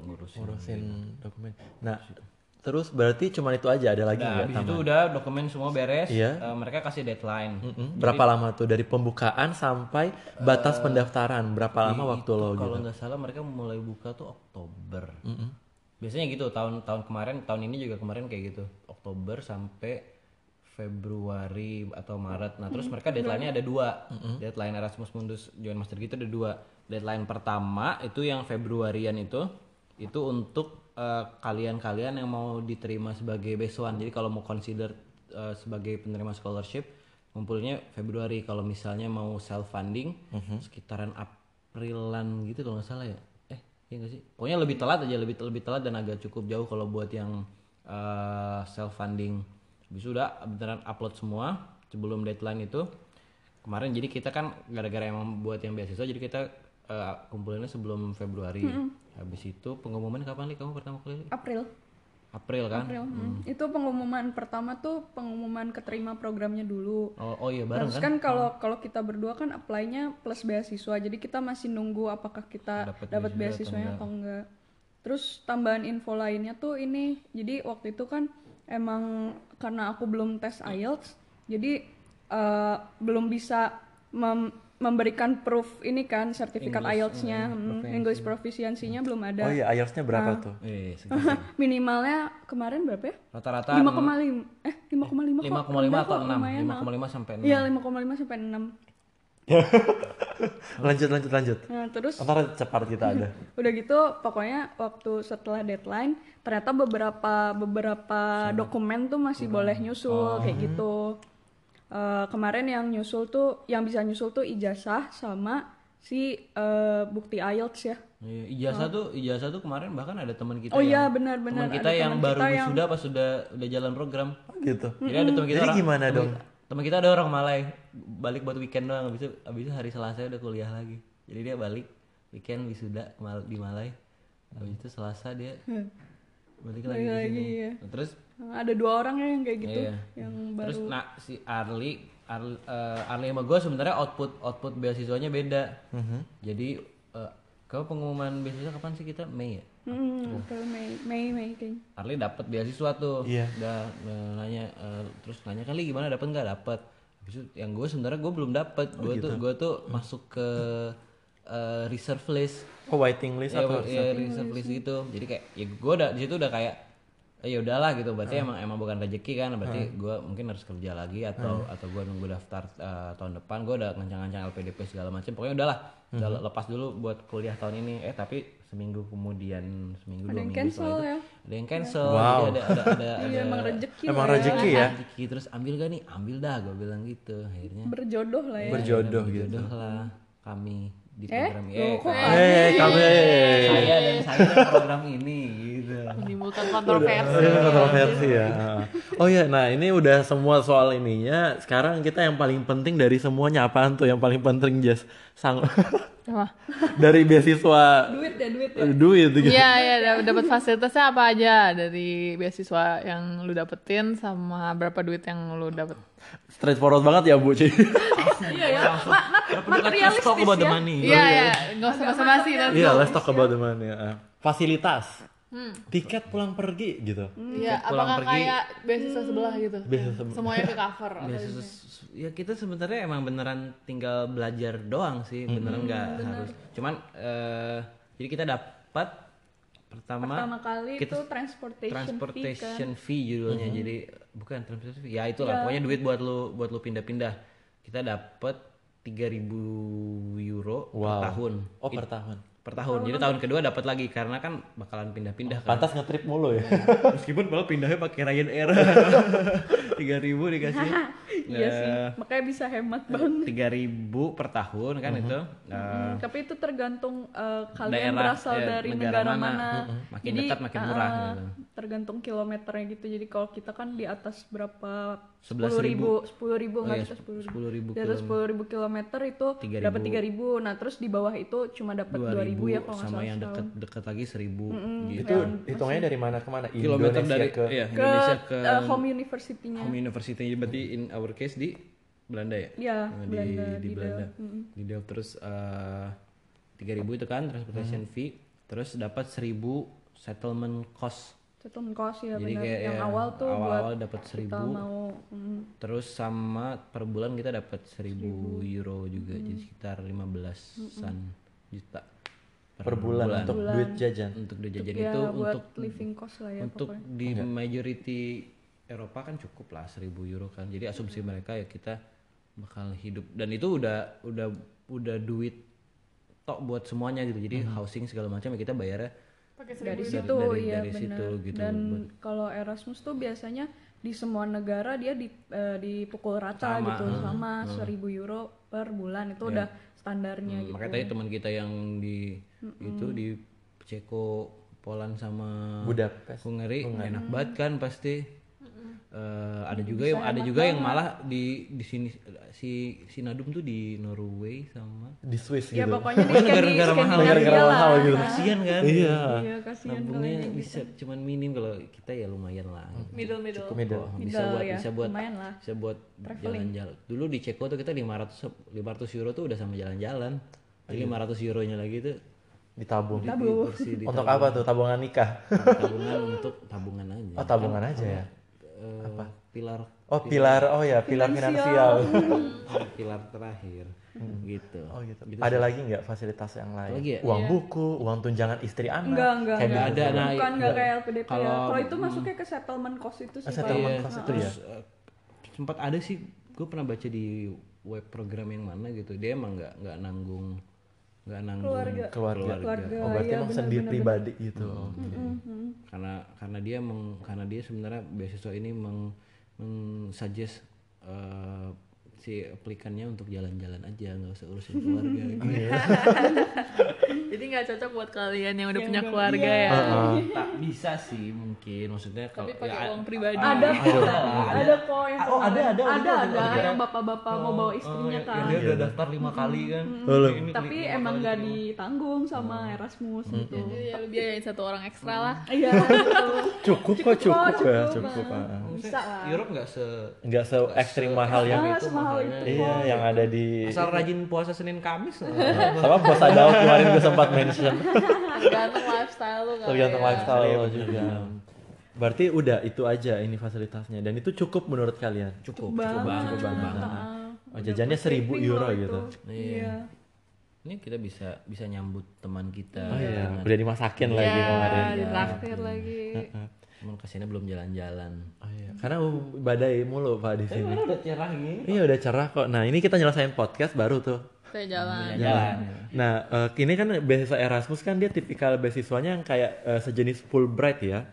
ngurusin. ngurusin dokumen. Nah, terus berarti cuma itu aja ada lagi Nah, nggak habis itu udah dokumen semua beres. Iya. eh, mereka kasih deadline. Mm-mm. Berapa lama tuh dari pembukaan sampai batas pendaftaran? Berapa lama waktu lo kalau gitu? nggak salah mereka mulai buka tuh Oktober. Biasanya gitu tahun-tahun kemarin, tahun ini juga kemarin kayak gitu. Oktober sampai Februari atau Maret. Nah, terus mereka deadline-nya ada dua. Deadline Erasmus Mundus Join Master gitu ada dua. Deadline pertama itu yang Februarian itu itu untuk eh, kalian-kalian yang mau diterima sebagai besoan. Jadi kalau mau consider eh, sebagai penerima scholarship ngumpulnya Februari. Kalau misalnya mau self funding sekitaran Aprilan gitu kalau nggak salah ya. Eh, iya nggak sih? Pokoknya lebih telat aja, lebih lebih telat dan agak cukup jauh kalau buat yang self funding. Habis udah beneran upload semua sebelum deadline itu. Kemarin jadi kita kan gara-gara emang buat yang beasiswa jadi kita eh, kumpulinnya sebelum Februari. Habis itu pengumuman kapan nih kamu pertama kali? Li? April. April kan? April. hmm. Itu pengumuman pertama tuh pengumuman keterima programnya dulu. Oh, oh iya bareng Terus kan? kan kalau kalau kita berdua kan apply-nya plus beasiswa. Jadi kita masih nunggu apakah kita dapat beasiswa atau beasiswanya atau enggak. Terus tambahan info lainnya tuh ini. Jadi waktu itu kan emang karena aku belum tes IELTS, jadi eh, belum bisa mem- memberikan proof ini kan sertifikat IELTS-nya, hmm, English proficiency-nya belum ada. Oh iya, IELTS-nya berapa tuh? Eh, segitu. Minimalnya kemarin berapa ya? Rata-rata 5,5 eh 5,5 kok. 5,5 Rendah atau kok, 6? lumayan, 5,5 sampai 6. Iya 5,5 sampai 6. lanjut lanjut lanjut. Nah, terus Ntar cepat kita ada. udah gitu pokoknya waktu setelah deadline ternyata beberapa beberapa dokumen tuh masih boleh nyusul kayak gitu. Eh, kemarin yang nyusul tuh yang bisa nyusul tuh ijazah sama si eh, bukti IELTS ya. Iya, ijazah tuh ijazah tuh kemarin bahkan ada teman kita Oh yang iya benar-benar teman kita ada yang baru kita yang- wisuda pas sudah udah jalan program. gitu. Jadi ada teman kita Jadi orang, gimana teman- dong? Teman kita ada orang Malay balik buat weekend doang habis itu habis itu hari Selasa udah kuliah lagi. Jadi dia balik weekend wisuda di Malay. Habis itu Selasa dia balik lagi di sini. iya. Nah, terus ada dua orang ya yang kayak gitu Iya. yang Terus baru nah si Arli Arli, Arli sama gue sebenarnya output output beasiswanya beda. Mhm. Jadi eh, kau pengumuman beasiswa kapan sih kita Mei ya? Hmm, April Mei Mei Mei kayaknya. Arli dapat beasiswa tuh. Iya. Udah eh, nanya eh, terus nanya kali gimana dapat nggak dapat. Yang gue sebenarnya gue belum dapat. Gue tuh gue tuh masuk ke eh, reserve list. Oh waiting list Ya, atau ya, reserve list gitu. Jadi kayak ya gue udah di situ udah kayak eh, ya udahlah gitu. Berarti emang emang bukan rezeki kan. Berarti gue mungkin harus kerja lagi atau atau gue nunggu daftar eh, tahun depan. Gue udah ngancang-ngancang LPDP segala macam. Pokoknya udahlah. Udah lepas dulu buat kuliah tahun ini. Eh tapi seminggu kemudian seminggu dua yang minggu cancel setelah itu ya. ada yang cancel. Wow. Jadi ada ada ada, ada Iya emang rezeki Emang ya. rezeki ya? rezeki. Terus ambil gak nih? Ambil dah gue bilang gitu. Akhirnya berjodoh lah ya. berjodoh gitu. jodoh lah kami di Eh, program Eh, Eh, kamu saya dan saya program ini gitu. Menimbulkan kontroversi Ini kontroversi ya. Oh ya, nah ini udah semua soal ininya. Sekarang kita yang paling penting dari semuanya apaan tuh? Yang paling penting Jess sang Apa? dari beasiswa duit ya duit ya duit gitu. Iya, iya, dap- dapat fasilitasnya apa aja dari beasiswa yang lu dapetin sama berapa duit yang lu dapet? Straightforward banget ya Bu Ci. iya ya Ma- ma- materialistis talk about the ya money. Iya, iya, nggak usah basa-basi nanti. Iya, let's talk about the money. ya. Fasilitas. Tiket pulang pergi gitu. Iya, pulang apakah pergi. kayak beasiswa sebelah gitu? Beasiswa sebelah. Semuanya ke cover atau Beasiswa- gimana? ya kita sebenarnya emang beneran tinggal belajar doang sih beneran nggak harus cuman eh, jadi kita dapat pertama, pertama kali kita itu transportation, fee kan transportation fee judulnya jadi bukan transportation fee ya itulah pokoknya duit buat lu buat lu pindah-pindah kita dapat 3000 euro per Wow. tahun Oh, per tahun. Per tahun. Jadi tahun kedua dapat lagi karena kan bakalan pindah-pindah kan. Pantas ngetrip mulu ya. meskipun malah pindahnya pakai Ryanair 3000 dikasih iya sih makanya bisa hemat banget tiga ribu per tahun kan itu Eh, Hmm, tapi itu tergantung eh, kalian Daerah, berasal eh, dari negara negara, mana. mana. Mm-mm. Makin Jadi dekat makin murah eh, gitu. tergantung kilometernya gitu. Jadi kalau kita kan di atas berapa? 11.000. ribu, sepuluh ribu Oh nggak iya, bisa sepuluh ribu. 10.000 Di atas sepuluh ribu kilometer itu 3.000. dapat tiga ribu. Nah terus di bawah itu cuma dapat dua ribu ya kalau nggak sama salah yang setahun. dekat-dekat lagi seribu gitu. Itu hitungnya dari mana ke mana? kilometer Indonesia dari ke iya, Ke Indonesia ke eh, home university-nya. home university berarti in our case di Belanda ya? Ya, Nah, di Belanda, di, di Belanda. Delft. Mm-mm. di Delft terus tiga ribu itu kan transportation fee terus dapat seribu settlement cost. Settlement cost ya jadi benar. kayak Yang ya, awal tuh buat awal dapat kita seribu. mau mm, Terus sama per bulan kita dapat 1000 euro juga jadi sekitar 15-an juta per bulan untuk duit jajan. untuk udah jajan ya itu buat untuk living cost lah ya untuk di majority Eropa kan cukup lah 1000 euro kan. Jadi asumsi mereka ya kita bakal hidup. Dan itu udah udah udah duit tok buat semuanya gitu. Jadi housing segala macam ya kita bayarnya Pakai dari seribu. situ dari- ya dari benar situ gitu dan kalau Erasmus tuh biasanya di semua negara dia di, eh, dipukul rata gitu. sama seribu euro per bulan. Itu udah standarnya gitu. makanya tadi teman kita yang di itu di Ceko Poland sama Budapest. Hungary. enak banget kan pasti Eh, ada juga yang ada juga yang malah di di sini si si Nadum tuh di Norway sama Di Swiss ya gitu. pokoknya di Pokoknya Skandi- negara-negara mahal, Skandinavia negara-negara mahal gitu. kasihan kan Iya. iya kasihan nabungnya bisa cuman minim kalau kita ya lumayan lah Middle middle. Middle. Oh, bisa Middle buat ya, bisa buat lumayan lah. bisa buat jalan-jalan dulu di Ceko tuh kita 500 500 euro tuh udah sama jalan-jalan jadi 500 euronya lagi tuh Ditabung. di, bersih di Untuk apa tuh? Tabungan nikah. tabungan untuk tabungan aja Oh, tabungan aja ya. Eh, pilar Oh, pilar. Oh ya, pilar finansial. pilar terakhir gitu Oh gitu. Ada lagi nggak fasilitas yang lain? lagi ya? Uang buku, uang tunjangan istri anak. enggak enggak Kayak enggak ada, nah, bukan enggak kayak LPDP ya kalau- kalau itu masuknya ke settlement cost itu sih settlement Pak. cost itu ya. terus sempat ada sih gue pernah baca di web program yang mana gitu dia emang nggak nggak nanggung nggak nanggung Keluarga. Keluarga. Keluarga, Oh, berarti iya, emang benar, sendiri benar, pribadi gitu. karena karena dia meng, karena dia sebenarnya beasiswa ini meng, meng suggest eh, si aplikannya untuk jalan-jalan aja nggak usah urusin keluarga gitu. Jadi nggak cocok buat kalian yang udah punya keluarga ya. tak bisa sih mungkin maksudnya kalau Tapi pakai ya, uang pribadi. ada kok ada kok yang Oh, ada, ada, ada ada, ada. yang bapak-bapak mau bawa istrinya ya, kan. dia udah daftar lima kali kan. Ini tapi emang nggak ditanggung sama Erasmus gitu. Jadi ya lu biayain satu orang ekstra lah. iya betul. Cukup kok, cukup, ya, cukup, ah. bisa. Lah Europe nggak se Nggak se ekstrim mahal yang Ah, itu. Itu Iya, yang ada di asal rajin puasa Senin Kamis sama puasa daun kemarin gue sempat mention. Tergantung lifestyle lu Tergantung ya. lifestyle lo juga. Berarti udah itu aja ini fasilitasnya dan itu cukup menurut kalian. cukup banget. cukup banget Oh, jajannya 1000 euro gitu. iya ini kita bisa bisa nyambut teman kita Oh iya, udah dimasakin lagi Ya, kemarin. ditraktir lagi. Cuman ke sini belum jalan-jalan Oh iya, karena badai mulu Pak di sini. udah cerah gini Iya udah cerah kok. Nah ini kita nyelesain podcast baru tuh. Saya jalan. jalan Nah eh, ini kan beasiswa Erasmus kan dia tipikal beasiswanya yang kayak eh, sejenis Fulbright ya.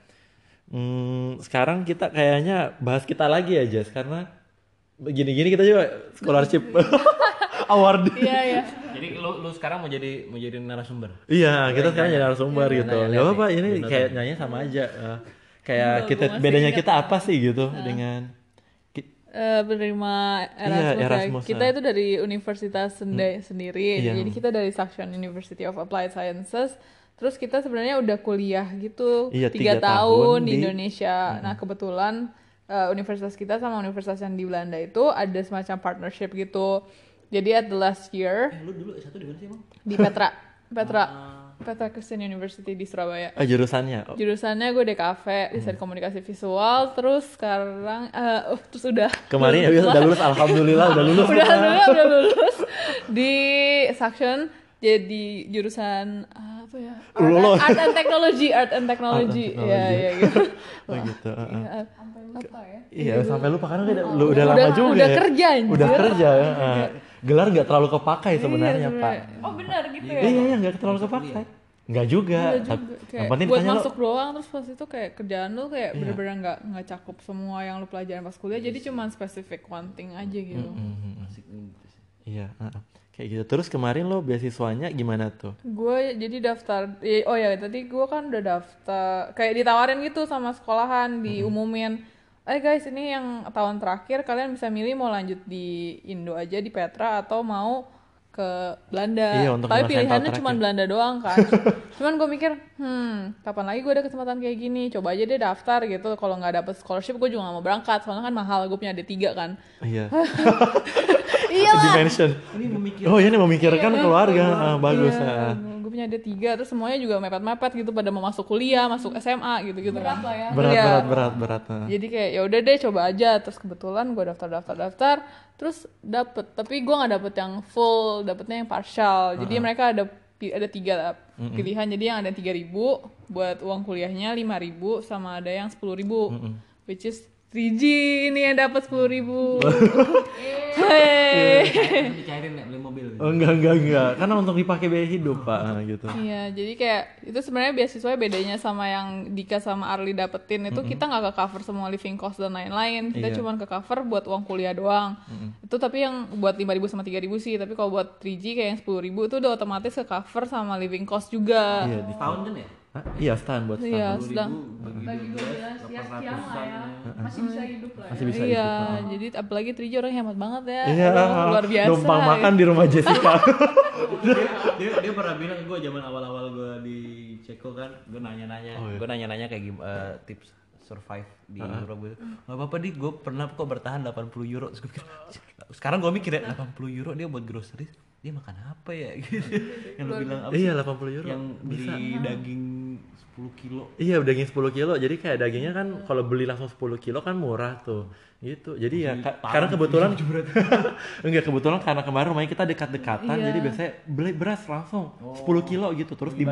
Hmm, sekarang kita kayaknya bahas kita lagi aja karena begini-gini kita juga scholarship award. Iya iya. Jadi lu lu sekarang mau jadi mau jadi narasumber. Iya, kita sekarang jadi narasumber Iya, gitu. Gak apa-apa, ini kayak nanya sama aja. Eh, kayak kita bedanya kita apa sih gitu dengan ki- Eh, penerima Erasmus, Iya, ya. Erasmus, kita ah. itu dari universitas senda- sendiri. Iya. jadi kita dari Saxion University of Applied Sciences. Terus kita sebenarnya udah kuliah gitu Iya, tiga tiga tahun tahun di di- Indonesia. Nah kebetulan eh, universitas kita sama universitas yang di Belanda itu ada semacam partnership gitu. Jadi at the last year Lu dulu S1 di mana sih, Bang? di Petra. Petra Petra Christian University di Surabaya eh, jurusannya? Oh, jurusannya gue DKV desain komunikasi visual terus sekarang eh, uh, terus udah Kemarin ya udah lulus, alhamdulillah udah lulus. udah udah udah lulus di Saxion jadi jurusan apa ya art, Lulus. art and technology art and technology Art and ya ya gitu Oh gitu. uh, uh. Iya, sampai lupa ya Iya, sampai lupa karena udah, lu udah Udah- lama juga. udah ya. kerja, anjir. Udah kerja. ya, uh. Gelar nggak terlalu kepakai sebenarnya, Pak. oh benar gitu ya Iya, iya, nggak terlalu kepakai. Nggak juga. Tapi- juga. Yang Kayak penting buat ditanya lo, masuk doang terus pas itu kayak kerjaan lu kayak Iya. bener-bener nggak nggak cakup semua yang lu pelajarin pas kuliah jadi cuma spesifik one thing aja gitu Asik nih gitu sih. Iya, uh, uh. kayak gitu. Terus kemarin lo beasiswanya gimana tuh? gue jadi daftar oh ya tadi gue kan udah daftar kayak ditawarin gitu sama sekolahan diumumin eh guys ini yang tahun terakhir kalian bisa milih mau lanjut di Indo aja di Petra atau mau ke Belanda Iya, untuk tapi pilihannya cuma. Belanda doang kan cuman gue mikir hmm kapan lagi gue ada kesempatan kayak gini coba aja deh daftar gitu kalau nggak dapet scholarship gue juga nggak mau berangkat soalnya kan mahal gue punya D3 kan Iya. iya lah Dimension. Ini memikir Oh, ini memikirkan keluarga. Ah, bagus. ah. Gue punya D3 terus semuanya juga mepet-mepet gitu pada mau masuk kuliah, masuk SMA gitu-gitu kan. lah ya Berat, Iya. berat, berat, berat. ah. Jadi kayak ya udah deh coba aja terus kebetulan gue daftar daftar daftar terus dapet tapi gue nggak dapet yang full dapetnya yang partial jadi mereka ada ada tiga pilihan jadi yang ada tiga ribu buat uang kuliahnya lima ribu sama ada yang sepuluh ribu which is 3G ini yang dapat sepuluh ribu Hei. dicairin nih beli mobil. Oh, enggak, enggak, enggak. Karena untuk dipakai biaya hidup, Pak, ah, gitu. Iya, jadi kayak itu sebenarnya beasiswa bedanya sama yang Dika sama Arli dapetin itu kita nggak ke cover semua living cost dan lain-lain. Kita Iya. cuma ke cover buat uang kuliah doang. Itu tapi yang buat 5.000 sama 3.000 sih, tapi kalau buat 3G kayak yang 10.000 itu udah otomatis ke cover sama living cost juga. Iya, di Tahun kan ya? Hah? Iya, setahun buat setahun. Iya, sedang bagi bagi 12 ya sekian lah ya masih bisa hidup lah ya Masih bisa Iya, hidup. ah. jadi apalagi 3G orang hemat banget ya. Iya, Aduh, luar biasa. numpang makan di rumah Jessica. dia, dia, dia pernah bilang gue zaman awal-awal gue di Ceko kan gue nanya-nanya Oh, iya. gue nanya-nanya kayak gim- eh, tips survive di Europe gitu nggak apa-apa di gue pernah kok bertahan 80 euro sekarang gue mikir ya 80 euro dia buat groceries dia makan apa ya gitu yang lu bilang apa iya, sih? 80 euro. yang beli daging 10 kilo Iya, daging 10 kilo. Jadi kayak dagingnya kan kalau beli langsung 10 kilo kan murah tuh. Gitu. Jadi ya ka- karena kebetulan enggak kebetulan karena kemarin rumahnya kita dekat-dekatan jadi biasanya beli beras langsung 10 kilo gitu terus di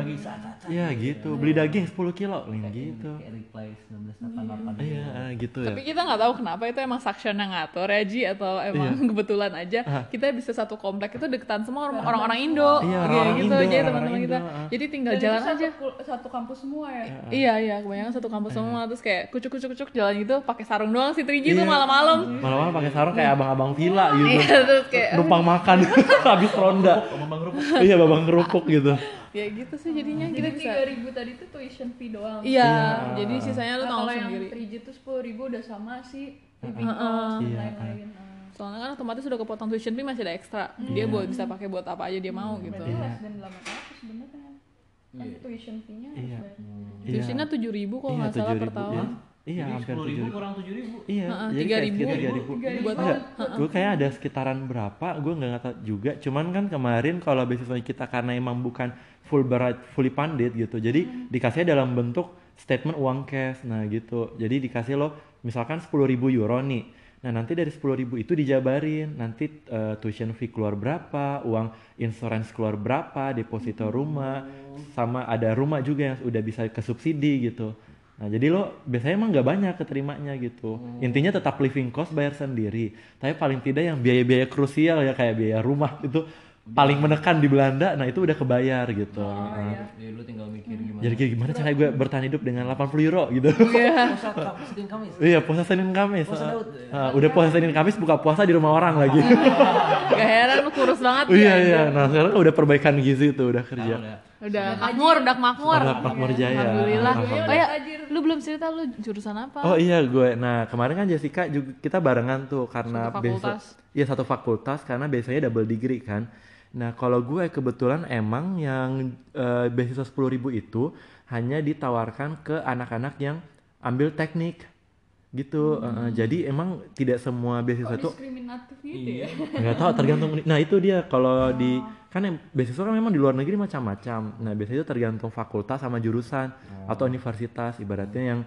Iya gitu. Beli daging 10 kilo Lin, gitu. kayak reply 1988 Iya, ah, gitu ya. Tapi kita nggak tahu kenapa itu emang Saxion yang ngatur ya Ji atau emang Iya. kebetulan aja kita bisa satu komplek itu deketan semua orang- orang-orang Indo. Iya, Kayak orang-orang gitu Indo, jadi teman-teman kita. Indo, ah. Jadi tinggal jalan aja. satu kampus semua ya Iya iya kebanyakan satu kampus semua terus kayak kucuk kucuk kucuk jalan gitu pakai sarung doang si Triji tuh malam-malam. Malam-malam pakai sarung kayak abang-abang villa gitu. Iya terus kayak Numpang makan habis ronda. Iya, babang kerupuk gitu. ya gitu sih jadinya kita jadi bisa. tiga ribu tadi tuh tuition fee doang Iya, jadi sisanya lu tanggung kalau yang sendiri. 3G tuh sepuluh ribu udah sama sih living cost dan Iya. lain-lain. Soalnya kan otomatis udah kepotong tuition fee masih ada ekstra. Dia buat bisa pakai buat apa aja dia mau gitu. berarti less than 800 sebenarnya kan tuition fee-nya Iya. Tuitionnya tujuh ribu kalau Iya, nggak salah per 7.000. tahun. Iya, hampir 10 ribu 7.000. kurang 7 ribu Iya, jadi 3.000. kayak sekitar 3.000. Buat gue kayak ada sekitaran berapa, gue nggak tahu juga. Cuman kan kemarin kalau beasiswa kita karena emang bukan full berat, fully funded gitu, jadi dikasihnya dalam bentuk statement uang cash, nah gitu. Jadi dikasih lo misalkan 10.000 euro nih. Nah nanti dari 10.000 itu dijabarin, nanti eh, tuition fee keluar berapa, uang insurance keluar berapa, deposito rumah, sama ada rumah juga yang udah bisa kesubsidi gitu. Nah jadi lo biasanya emang nggak banyak keterimanya gitu. Intinya tetap living cost bayar sendiri. Tapi paling tidak yang biaya-biaya krusial ya kayak biaya rumah itu paling menekan di Belanda nah itu udah kebayar gitu Nah, Jadi lu tinggal mikir gimana. jadi kayak gimana cara gue bertahan hidup dengan 80 euro gitu Puasa Kak, Senin Kamis. iya puasa Senin Kamis Ah, udah puasa Senin Kamis buka puasa di rumah orang lagi Gak heran lu kurus banget iya ya. iya nah sekarang udah perbaikan gizi tuh udah kerja Udah. Udah makmur, udah makmur. Udah makmur jaya. Alhamdulillah. Alhamdulillah. Oh ya, lu belum cerita lu jurusan apa? Oh iya gue. Nah kemarin kan Jessica juga kita barengan tuh karena Satu besok fakultas. Iya satu fakultas karena biasanya double degree kan. Nah kalau gue kebetulan emang yang eh, beasiswa 10.000 itu hanya ditawarkan ke anak-anak yang ambil teknik gitu. Eh, eh, jadi emang tidak semua beasiswa itu diskriminatif gitu ya tahu tergantung nah itu dia. Kalau di kan yang beasiswa kan memang di luar negeri macam-macam. Nah biasanya itu tergantung fakultas sama jurusan atau universitas. Ibaratnya yang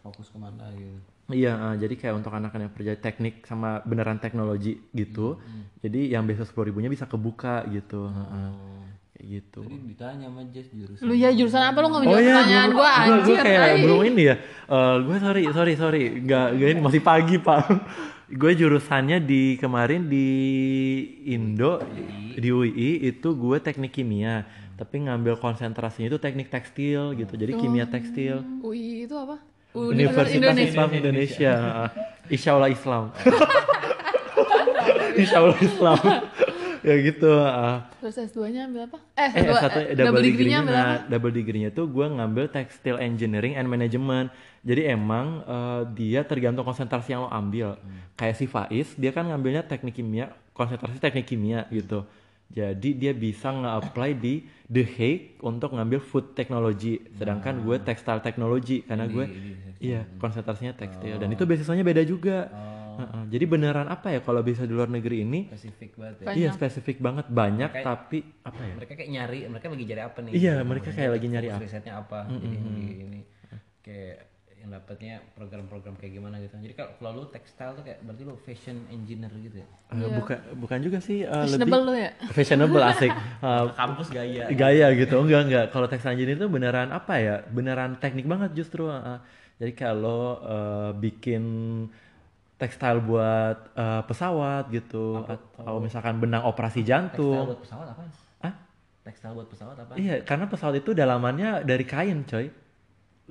fokus ke mana gitu. Iya, eh, jadi kayak untuk anak-anak yang kerja teknik sama beneran teknologi gitu. Jadi yang biasa sepuluh ribunya bisa kebuka gitu. heeh. Kayak gitu. Tadi ditanya sama Jess jurusan. Lu ya jurusan apa lu nggak Oh menjawab iya, pertanyaan gua anjir. kayak ay. belum ini ya. Eh, gue sorry, sorry, sorry. Gak, gak ini masih pagi pak. gue jurusannya di kemarin di Indo di UI itu gue teknik kimia. Tapi ngambil konsentrasinya itu teknik tekstil gitu. Jadi kimia tekstil. UI itu apa? Universitas Islam Indonesia. Insya Allah Islam. Insya Allah Islam. ya gitu. heeh. Terus S2-nya ambil apa? Eh, Eh, S2, satu eh, double, degree-nya degree-nya ambil nah, apa? double degree-nya tuh gue ngambil textile engineering and management. Jadi emang eh, dia tergantung konsentrasi yang lo ambil. Kayak si Faiz, dia kan ngambilnya teknik kimia, konsentrasi teknik kimia gitu. Jadi dia bisa nge-apply di The Hague untuk ngambil food technology, sedangkan gue textile technology karena gue iya konsentrasinya tekstil dan itu beasiswanya beda juga. Heeh. Jadi beneran apa ya kalau bisa di luar negeri ini? Spesifik banget ya. Banyak. Iya spesifik banget banyak Kayak- tapi apa ya? Mereka kayak nyari, mereka lagi cari apa nih? Iya, mereka kayak lagi nyari apa. Risetnya apa? Jadi di ini kayak yang dapatnya program-program kayak gimana gitu. Jadi kalau kalau lu textile tuh kayak berarti lu fashion engineer gitu ya. Eh, bukan bukan juga sih eh, Fashionable lebih lu ya? fashionable asik Eh, Kampus gaya. gaya gitu enggak enggak kalau textile engineer itu beneran apa ya beneran teknik banget justru eh. jadi kalau eh, bikin tekstil buat eh, pesawat gitu atau misalkan benang operasi jantung buat pesawat apa? Hah? Textile buat pesawat apa? iya karena pesawat itu dalamannya dari kain coy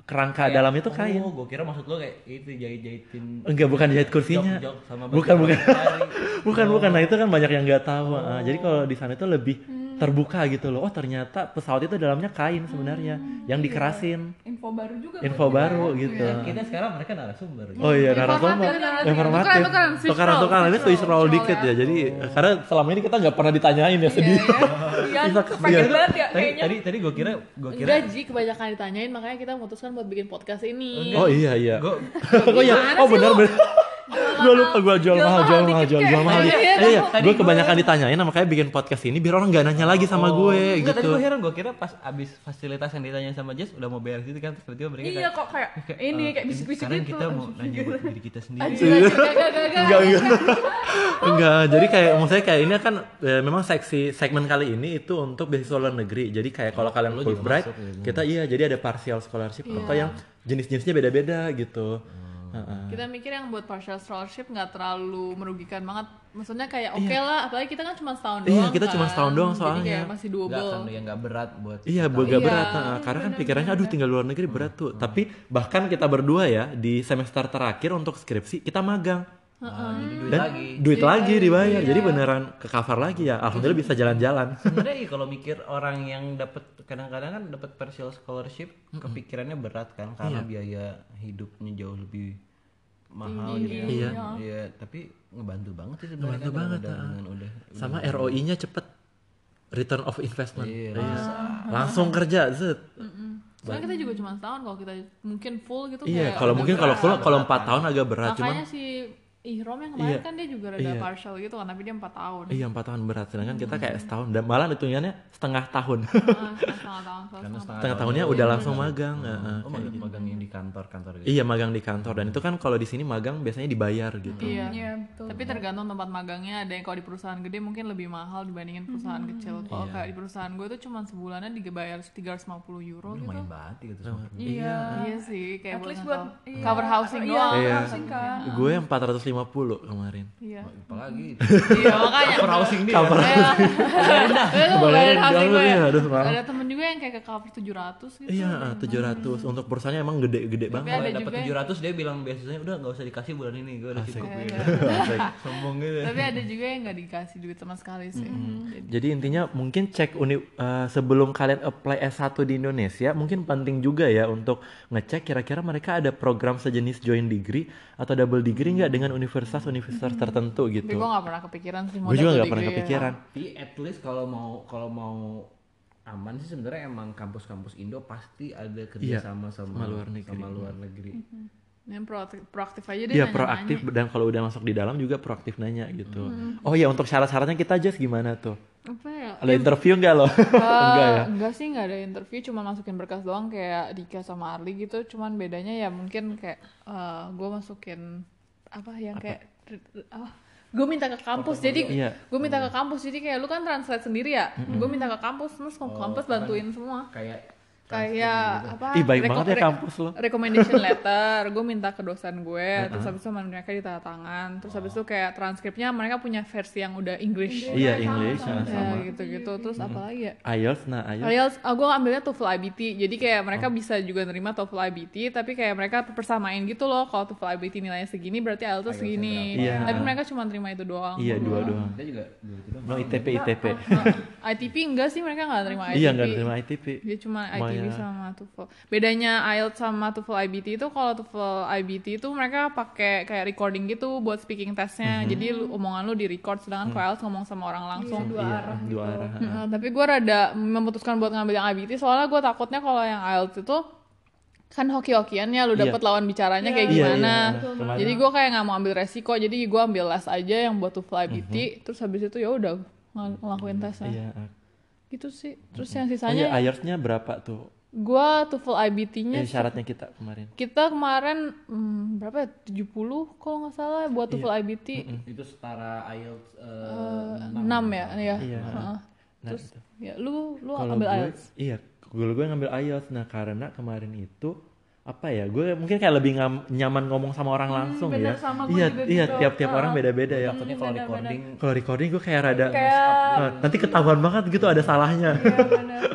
kerangka dalamnya itu kain. Oh, gua kira maksud lu kayak itu jahit-jahitin enggak bukan jahit kursinya. jok sama bukan bukan. bukan bukan. Nah itu kan banyak yang nggak tahu. Ah. jadi kalau di sana itu lebih terbuka gitu loh. Oh ternyata pesawat itu dalamnya kain sebenarnya yang dikerasin. Info baru juga info baru gitu. Kita sekarang mereka narasumber. gitu. oh iya narasumber. informatif. Role, tukeran ini switch roll. dikit ya. Jadi karena selama ini kita nggak pernah ditanyain ya sedih. iya. Bisa pengen iya. banget ya Tadi kayaknya. tadi tadi gua kira gua kira Enggak, Ji, kebanyakan ditanyain makanya kita memutuskan buat bikin podcast ini. oh iya iya. Gua oh iya oh benar benar gue lupa gue jual mahal jual mahal jual jual mahal. Iya, iya, iya. iya gue kebanyakan ditanyain makanya bikin podcast ini? Biar orang nggak nanya lagi sama gue Enggak, tadi gitu. gua heran gua kira pas abis fasilitas yang ditanyain sama Jess udah mau bayar gitu kan terus tiba-tiba mereka iya kayak kok kayak ini eh, kayak bisik-bisik sekarang gitu. kita mau nanya buat diri kita sendiri. Gak, gak, gak, gak. enggak enggak enggak jadi kayak maksudnya kayak ini kan eh, memang seksi segmen kali ini itu untuk beasiswa luar negeri. Jadi kayak kalau kalian Lu juga Fulbright ya, kita iya jadi ada partial scholarship atau yang jenis-jenisnya beda-beda gitu Heeh. Kita mikir yang buat partial scholarship nggak terlalu merugikan banget. Maksudnya kayak oke lah, apalagi kita kan cuma setahun Iya, doang. kita cuma kan. setahun doang Jadi soalnya. kayak masih enggak double. kan yang enggak berat buat Iya, kita. boga Iya, berat, heeh. karena kan pikirannya aduh tinggal luar negeri berat tuh. Tapi bahkan kita berdua ya di semester terakhir untuk skripsi kita magang Nah, duit dan lagi duit lagi dibayar. Jadi beneran ke cover lagi ya. Alhamdulillah bisa jalan-jalan. sebenarnya iya, kalau mikir orang yang dapat kadang-kadang kan dapat partial scholarship kepikirannya berat kan karena biaya hidupnya jauh lebih mahal gitu kan. Iya. Iya, tapi ngebantu banget sih sebenarnya kan banget, udah dengan udah Sama ROI-nya cepet. Return of investment. Iya, Iya. Langsung kerja, zet. Soalnya kita juga cuma setahun kalau kita mungkin full gitu Iya, kayak kalau udah mungkin kalau full kalau 4 tahun agak berat, cuman Makanya si Ih Rom yang kemarin iya. kan dia juga rada iya. partial gitu kan, tapi dia 4 tahun. Iya, 4 tahun berat. Sedangkan hmm. kita kayak hmm. setahun dan malah hitungannya setengah tahun. Nah, setengah tahun. Setengah, setengah, setengah tahunnya udah langsung iya, magang. Hmm. Uh, oh, magang, gitu. magang yang di kantor, kantor gitu. Iya, magang di kantor dan itu kan kalau di sini magang biasanya dibayar gitu. Iya, hmm. iya betul. Tapi tergantung tempat magangnya. Ada yang kalau di perusahaan gede mungkin lebih mahal dibandingin perusahaan hmm. kecil. Kalau iya. kayak di perusahaan gue tuh cuma sebulannya dibayar 350 euro gitu. Lumayan banget gitu. Iya. Iya sih, kayak At least buat cover iya, housing iya, doang. Iya. Kan. empat ratus lima 450 150 kemarin. Iya. Apalagi. iya makanya. Cover housing dia. Cover iya. housing. Ada temen juga yang kayak ke cover 700 gitu. Iya, ah, 700. Hmm. Untuk perusahaannya emang gede-gede banget. Tapi ada dapat 700 dia bilang biasanya udah nggak usah dikasih bulan ini, gue udah cukup. Iya. Sombong gitu. Tapi ada juga yang nggak dikasih duit sama sekali sih. Hmm, jadi intinya mungkin cek uni, eh, sebelum kalian apply S1 di Indonesia, mungkin penting juga ya untuk ngecek kira-kira mereka ada program sejenis joint degree atau double degree nggak hmm. dengan universitas-universitas tertentu tapi gitu. gue nggak pernah kepikiran sih Gue juga nggak pernah degree ya. kepikiran. Tapi at least kalau mau kalau mau aman sih sebenarnya emang kampus-kampus Indo pasti ada kerja sama sama sama luar negeri. sama luar negeri. Yang proaktif, proaktif aja deh Iya proaktif dan kalau udah masuk di dalam juga proaktif nanya gitu. Oh ya untuk syarat-syaratnya kita aja gimana tuh? Apa ya? Ada interview nggak loh? Enggak ya? Eh, enggak sih, enggak ada interview, cuma masukin berkas doang kayak Dika sama Arli gitu. Cuman bedanya ya mungkin kayak eh gue masukin apa yang kayak apa? Gue minta ke kampus, jadi Iya. gue minta ke kampus, jadi kayak lu kan translate sendiri ya. Gue minta ke kampus, terus ke kampus bantuin semua. Kayak Kayak apa? Ih, baik banget ya kampus lo. Recommendation letter, gue minta ke dosen gue, terus habis itu sama mereka ditanda tangan, terus habis itu kayak transkripnya mereka punya versi yang udah English. Iya English Ya ya, sama. gitu-gitu, terus apa lagi ya? IELTS nah IELTS IELTS, ah, gue ambilnya TOEFL IBT, jadi kayak mereka bisa juga nerima TOEFL IBT, tapi kayak mereka persamain gitu loh, kalau TOEFL IBT nilainya segini, berarti IELTS tuh segini. Iya. Tapi mereka cuma terima itu doang. iya dua doang. kita juga. No ITP ITP. ITP enggak sih, mereka nggak terima ITP. Iya nggak terima ITP. Dia cuma Maya. ITB sama TOEFL. Bedanya IELTS sama TOEFL IBT itu kalau TOEFL IBT itu mereka pakai kayak recording gitu buat speaking testnya. Jadi lu, omongan lu di record, sedangkan kalau IELTS ngomong sama orang langsung. Iya dua arah. Nah, tapi gue rada memutuskan buat ngambil yang IBT soalnya gue takutnya kalau yang IELTS itu kan hoki-hokian ya lu Iya. dapet lawan bicaranya kayak Iya, gimana. iya. Kemarin- Jadi gue kayak nggak mau ambil resiko. Jadi gue ambil les aja yang buat TOEFL IBT. Terus habis itu ya udah ng- ngelakuin tesnya. Iya. Gitu sih. Terus yang Oh iya sisanya IELTS-nya berapa tuh? gue TOEFL IBT-nya Eh, syaratnya kita kemarin. kita kemarin hmm, berapa ya 70 kalau nggak salah buat TOEFL IBT Itu setara IELTS eh, Eh, 6 ya ya Iya. Heeh. Nah, terus itu. ya lu lu Kalau ambil gue, IELTS iya, gue gue ngambil IELTS. Nah karena kemarin itu apa ya? Gue mungkin kayak lebih ngam- nyaman ngomong sama orang langsung bener, ya. sama gue iya, juga iya gitu. tiap-tiap orang beda-beda ya. takutnya kalau recording Kalau recording gue kayak rada Kayak Nah, nanti ketahuan banget gitu ada salahnya. Iya, bener.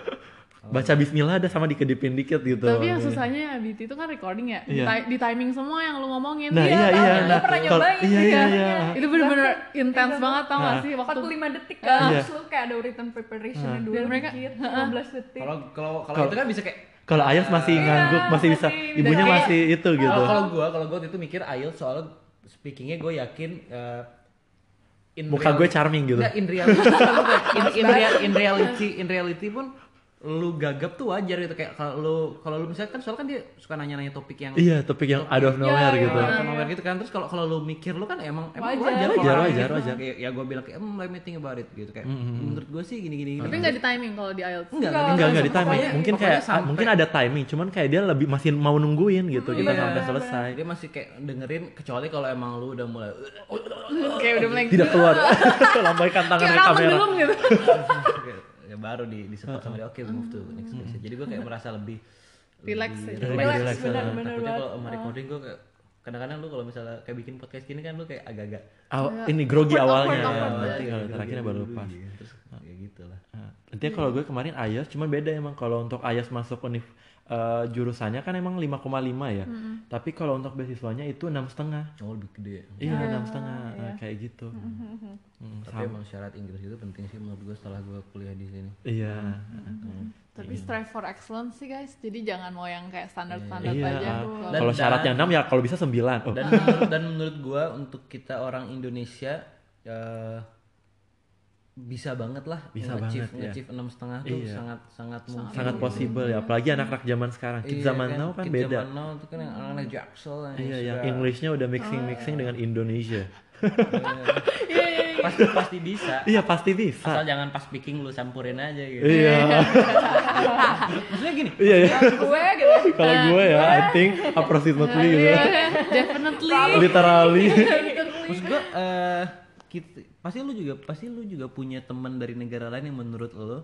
Baca Bismillah ada sama dikedipin dikit gitu. tapi yang susahnya ya IBT itu kan recording ya di, Iya. di timing semua yang lu ngomongin Nah Iya, iya iya. Nah, pernah nyobain, iya iya iya. iya. itu bener-bener intens banget tau gak Nah. sih waktu 45 detik kan Iya. lu kayak ada written preparation dulu Dan mereka- dikit 15 detik kalau kalau Kalau- itu kan bisa kayak Kalau IELTS masih ngangguk, masih bisa, masih- ibunya masih itu gitu. Kalau gua kalau waktu itu mikir IELTS soalnya speakingnya gue yakin eh, in Muka gue charming gitu. Nggak, in reality in, in, real- in reality in reality pun lu gagap tuh wajar gitu kayak kalau lu kalau lu misalnya kan soalnya kan dia suka nanya-nanya topik yang Iya, topik yang out of nowhere iya, gitu. Out of nowhere gitu kan terus kalau kalau lu mikir lu kan emang emang Wajar. wajar Wajar, wajar, gitu. wajar. Kayak, ya gue bilang kayak hmm, let me think about it gitu kayak menurut gue sih gini gini gini tapi nggak di timing kalau di IELTS enggak Enggak, Enggak, enggak di Pokoknya- timing. Mungkin pokoknya kayak sampai- mungkin ada timing, cuman kayak dia lebih masih mau nungguin gitu kita Iya, sampai selesai. dia masih kayak dengerin kecuali kalau emang lu udah mulai kayak udah mulai Tidak keluar. Lambaikan tangan ramen kamera. ya baru di di support sama dia. Oke we move to next question jadi gue kayak merasa lebih Relax lebih ya. Relax, relax. benar, benar takutnya banget. kalau sama recording gue kayak kadang-kadang lu kalau misalnya kayak bikin podcast gini kan lu kayak agak-agak Aw- ini grogi awalnya. Nanti kalau terakhirnya baru lepas. terus kayak gitu lah. Nah, Intinya kalau gue kemarin IELTS cuman beda emang. Kalau untuk IELTS masuk univ eh, jurusannya kan emang 5,5 ya. Tapi kalau untuk beasiswanya itu enam setengah. oh lebih gede Iya enam setengah eh, kayak gitu. Hmm, tapi emang syarat Inggris itu penting sih menurut gue setelah gue kuliah di sini Iya. tapi strive for excellence sih guys jadi jangan mau yang kayak standar standar Iya. aja ah. Dan- Kalau syaratnya 6 ya kalau bisa 9. Oh. dan menurut, dan menurut gue untuk kita orang Indonesia eh, bisa banget lah Bisa banget, ya. nge-achieve enam setengah tuh Iya. sangat sangat mungkin. Sangat possible ya apalagi anak-anak zaman sekarang. Kids Iya zaman now kan kids beda. zaman now tuh kan yang anak-anak jaksel yang iya yang Englishnya udah mixing mixing dengan Indonesia. Pasti pasti bisa. Iya pasti bisa. Asal jangan pas speaking lu campurin aja gitu. Iya. Maksudnya gini iya iya. gue gitu kalau gue ya I think approximately gitu Iya, definitely. Literally. Maksud gua eh kita pasti lu juga pasti lu juga punya teman dari negara lain yang menurut lo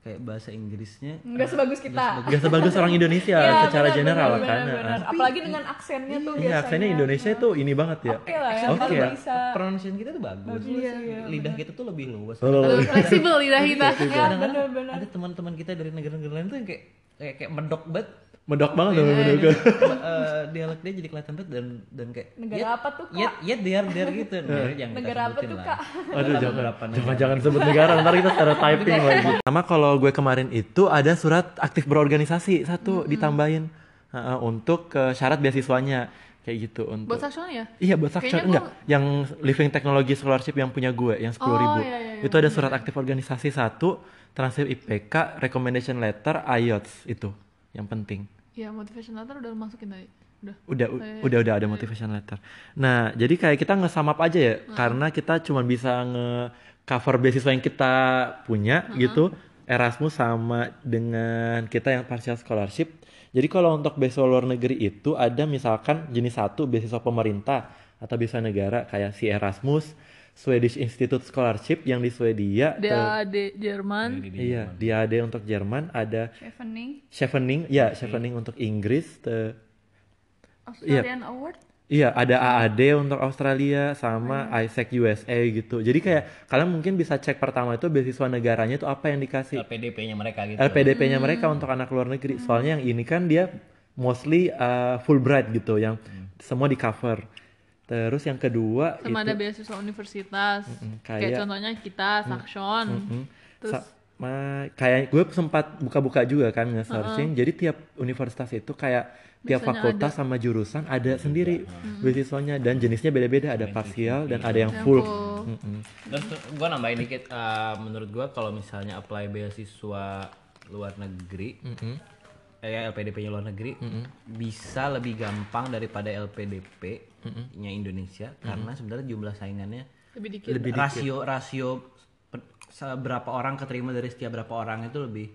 kayak bahasa Inggrisnya nggak sebagus kita Gak sebagus orang Indonesia Iya, secara benar, general benar, kan. benar, benar. apalagi dengan aksennya tuh Iya, biasanya aksennya Indonesia itu ini banget ya. oke lah ya Oke kalau ya. bisa pronunciation kita tuh bagus. Lidah kita tuh lebih luas. Oh. Lebih fleksibel lidah kita ya Kadang-kadang benar-benar ada teman-teman kita dari negara-negara lain tuh yang kayak kayak, kayak medok banget. Medok banget dong Eh, menurut eh, dialek dia jadi kelihatan banget dan dan kayak Negara "Yet- apa tuh, Kak?" Yet, yet they are there gitu. Nah, yang kita Negara apa tuh, lah. Kak? Aduh jangan, jangan jangan sebut negara ntar kita stereotyping lagi. Sama kalau gue kemarin itu ada surat aktif berorganisasi satu ditambahin uh, untuk ke syarat beasiswanya kayak gitu untuk. buat saksional ya Iya buat Saksion enggak yang Living Technology Scholarship yang punya gue yang sepuluh ribu Oh, iya, iya, itu ada surat aktif organisasi satu transfer IPK recommendation letter IELTS itu yang penting ya motivation letter udah masukin tadi. Udah. Udah udah udah ada motivation letter. Nah jadi kayak kita nge-sum up aja ya karena kita cuma bisa nge cover beasiswa yang kita punya gitu. Erasmus sama dengan kita yang partial scholarship. Jadi kalau untuk beasiswa luar negeri itu ada misalkan jenis satu beasiswa pemerintah atau beasiswa negara kayak si Erasmus Swedish Institute Scholarship yang di Swedia eh, DAD Jerman iya di AD untuk Jerman ada Chevening Chevening ya Chevening untuk Inggris te- Australian Award Iya, ada AAD untuk Australia sama ISEC USA gitu. Jadi kayak kalian mungkin bisa cek pertama itu beasiswa negaranya itu apa yang dikasih. LPDP-nya mereka gitu. LPDP-nya mereka untuk anak luar negeri. Soalnya yang ini kan dia mostly uh, Fulbright gitu yang semua di cover. Terus yang kedua sama itu ada beasiswa universitas. Kayak, kayak- contohnya kita Saksion Hmm, terus sama kayak gue sempat buka-buka juga kan nge-searching. Jadi tiap universitas itu kayak tiap Biasanya fakultas sama jurusan ada sendiri beasiswanya dan jenisnya beda-beda. Ada parsial dan ada yang full. Mm-mm. Terus gue nambahin dikit, eh, menurut gue kalau misalnya apply beasiswa luar negeri, eh, ya LPDP-nya luar negeri, bisa lebih gampang daripada LPDP-nya Indonesia, karena sebenarnya jumlah saingannya lebih dikit. Rasio rasio pe- seberapa orang keterima dari setiap berapa orang itu lebih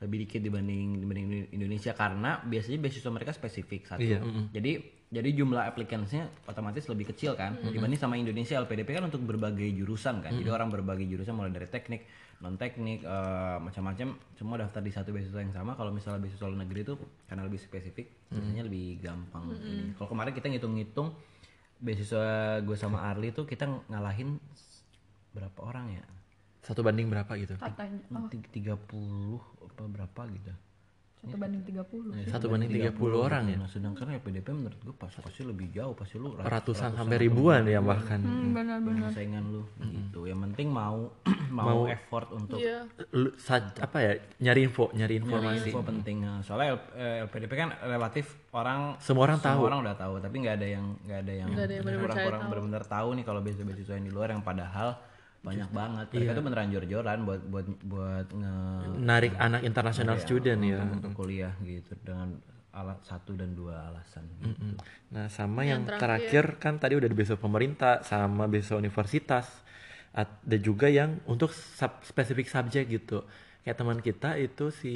lebih dikit dibanding dibanding Indonesia karena biasanya beasiswa mereka spesifik satu. Iya, Jadi jadi jumlah applicants-nya otomatis lebih kecil kan dibanding sama Indonesia LPDP kan untuk berbagai jurusan kan. Jadi orang berbagai jurusan mulai dari teknik, non teknik, eh, macam-macam semua daftar di satu beasiswa yang sama. Kalau misalnya beasiswa luar negeri itu karena lebih spesifik, biasanya lebih gampang. ini. Kalau kemarin kita ngitung-ngitung beasiswa gue sama Arli tuh kita ngalahin berapa orang ya? Satu banding berapa gitu? oh, Ti- 30 apa berapa gitu. Satu banding 30 Satu banding 30 orang ya. Nah, sedangkan LPDP menurut gue pas pasti lebih jauh, pasti lu rat- Ratusan sampai ribuan ya bahkan. Hmm, benar-benar saingan lu gitu. Yang penting mau mau, effort untuk iya Lu, sa- apa ya? Nyari info, nyari Informasi informasi. info penting. Nah, Soalnya L- eh, LPDP kan relatif orang Semua orang tahu. orang udah tahu, tapi nggak ada yang nggak ada yang Nggak ada yang benar-benar orang-orang benar-benar tahu nih kalau beasiswa-beasiswa yang di luar yang padahal banyak banget. Iya. Mereka tuh beneran jor-joran buat buat buat nge Narik anak international student ya. untuk kuliah gitu dengan alat satu dan dua alasan gitu. Nah, sama yang, terakhir, kan tadi udah ada beasiswa pemerintah sama beasiswa universitas. Ada juga yang untuk sub- spesifik subjek gitu. Kayak teman kita itu si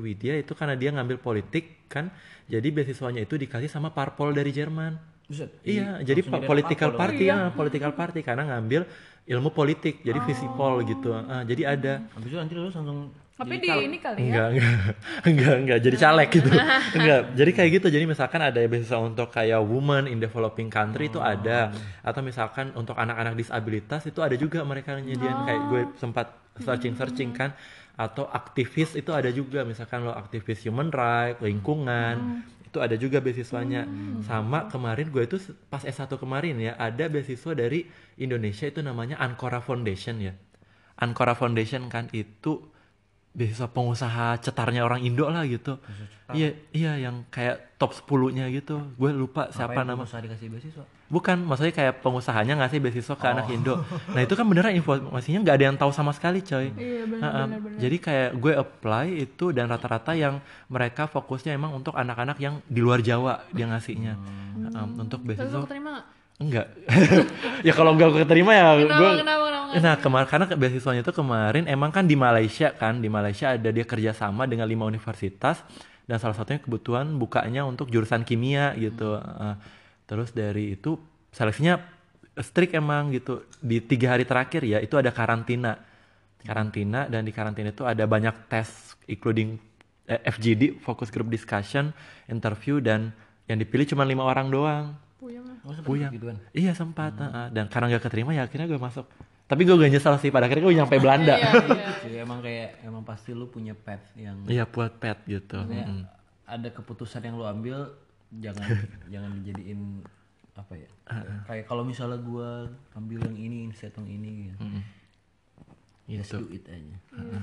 Widya itu karena dia ngambil politik kan, jadi beasiswanya itu dikasih sama parpol dari Jerman. Buset, Iya, jadi political party ya, political party karena ngambil ilmu politik, jadi visipol gitu. Ah, jadi ada. Habis itu nanti lu langsung tapi di ini kali ya? Enggak enggak. Enggak enggak. Jadi caleg gitu. Enggak. Jadi kayak gitu. Jadi misalkan ada beasiswa untuk kayak woman in developing country itu ada. Atau misalkan untuk anak-anak disabilitas itu ada juga mereka nyediain. Kayak gue sempat searching searching kan. Atau aktivis itu ada juga. Misalkan lo aktivis human right lingkungan itu ada juga beasiswanya sama kemarin gue itu pas S1 kemarin ya ada beasiswa dari Indonesia itu namanya Ancora Foundation ya Ancora Foundation kan itu beasiswa pengusaha cetarnya orang Indo lah gitu. Iya, iya yang kayak top 10-nya gitu. Gue lupa siapa nama. pengusaha dikasih beasiswa Bukan, maksudnya kayak pengusahanya ngasih beasiswa ke anak Indo. Nah, itu kan beneran informasinya nggak ada yang tahu sama sekali, coy. iya Ha-ha. benar-benar Jadi kayak gue apply itu dan rata-rata yang mereka fokusnya emang untuk anak-anak yang di luar Jawa dia ngasihnya. Ha-ha, Untuk terus lu beasiswa enggak. ya kalau enggak keterima ya kenapa gue kenapa kenapa Nah kemarin karena beasiswanya itu kemarin emang kan di Malaysia kan di Malaysia ada dia kerjasama dengan lima universitas dan salah satunya kebutuhan bukanya untuk jurusan kimia gitu. Uh, terus dari itu seleksinya strict emang gitu di tiga hari terakhir ya itu ada karantina karantina dan di karantina itu ada banyak tes including eh, FGD focus group discussion interview dan yang dipilih cuma lima orang doang Puyeng lah. Oh, Puyang. gituan. iya sempat heeh. dan karena gak keterima ya akhirnya gue masuk tapi gue gak nyesel sih pada akhirnya gue nyampe Belanda Iya, iya. Jadi emang kayak emang pasti lu punya path yang iya buat pet gitu Mm-mm. ada keputusan yang lu ambil jangan jangan dijadiin apa ya uh-uh. kayak kalau misalnya gue ambil yang ini instead yang ini gitu. Mm-hmm. Just do it aja. Uh-uh.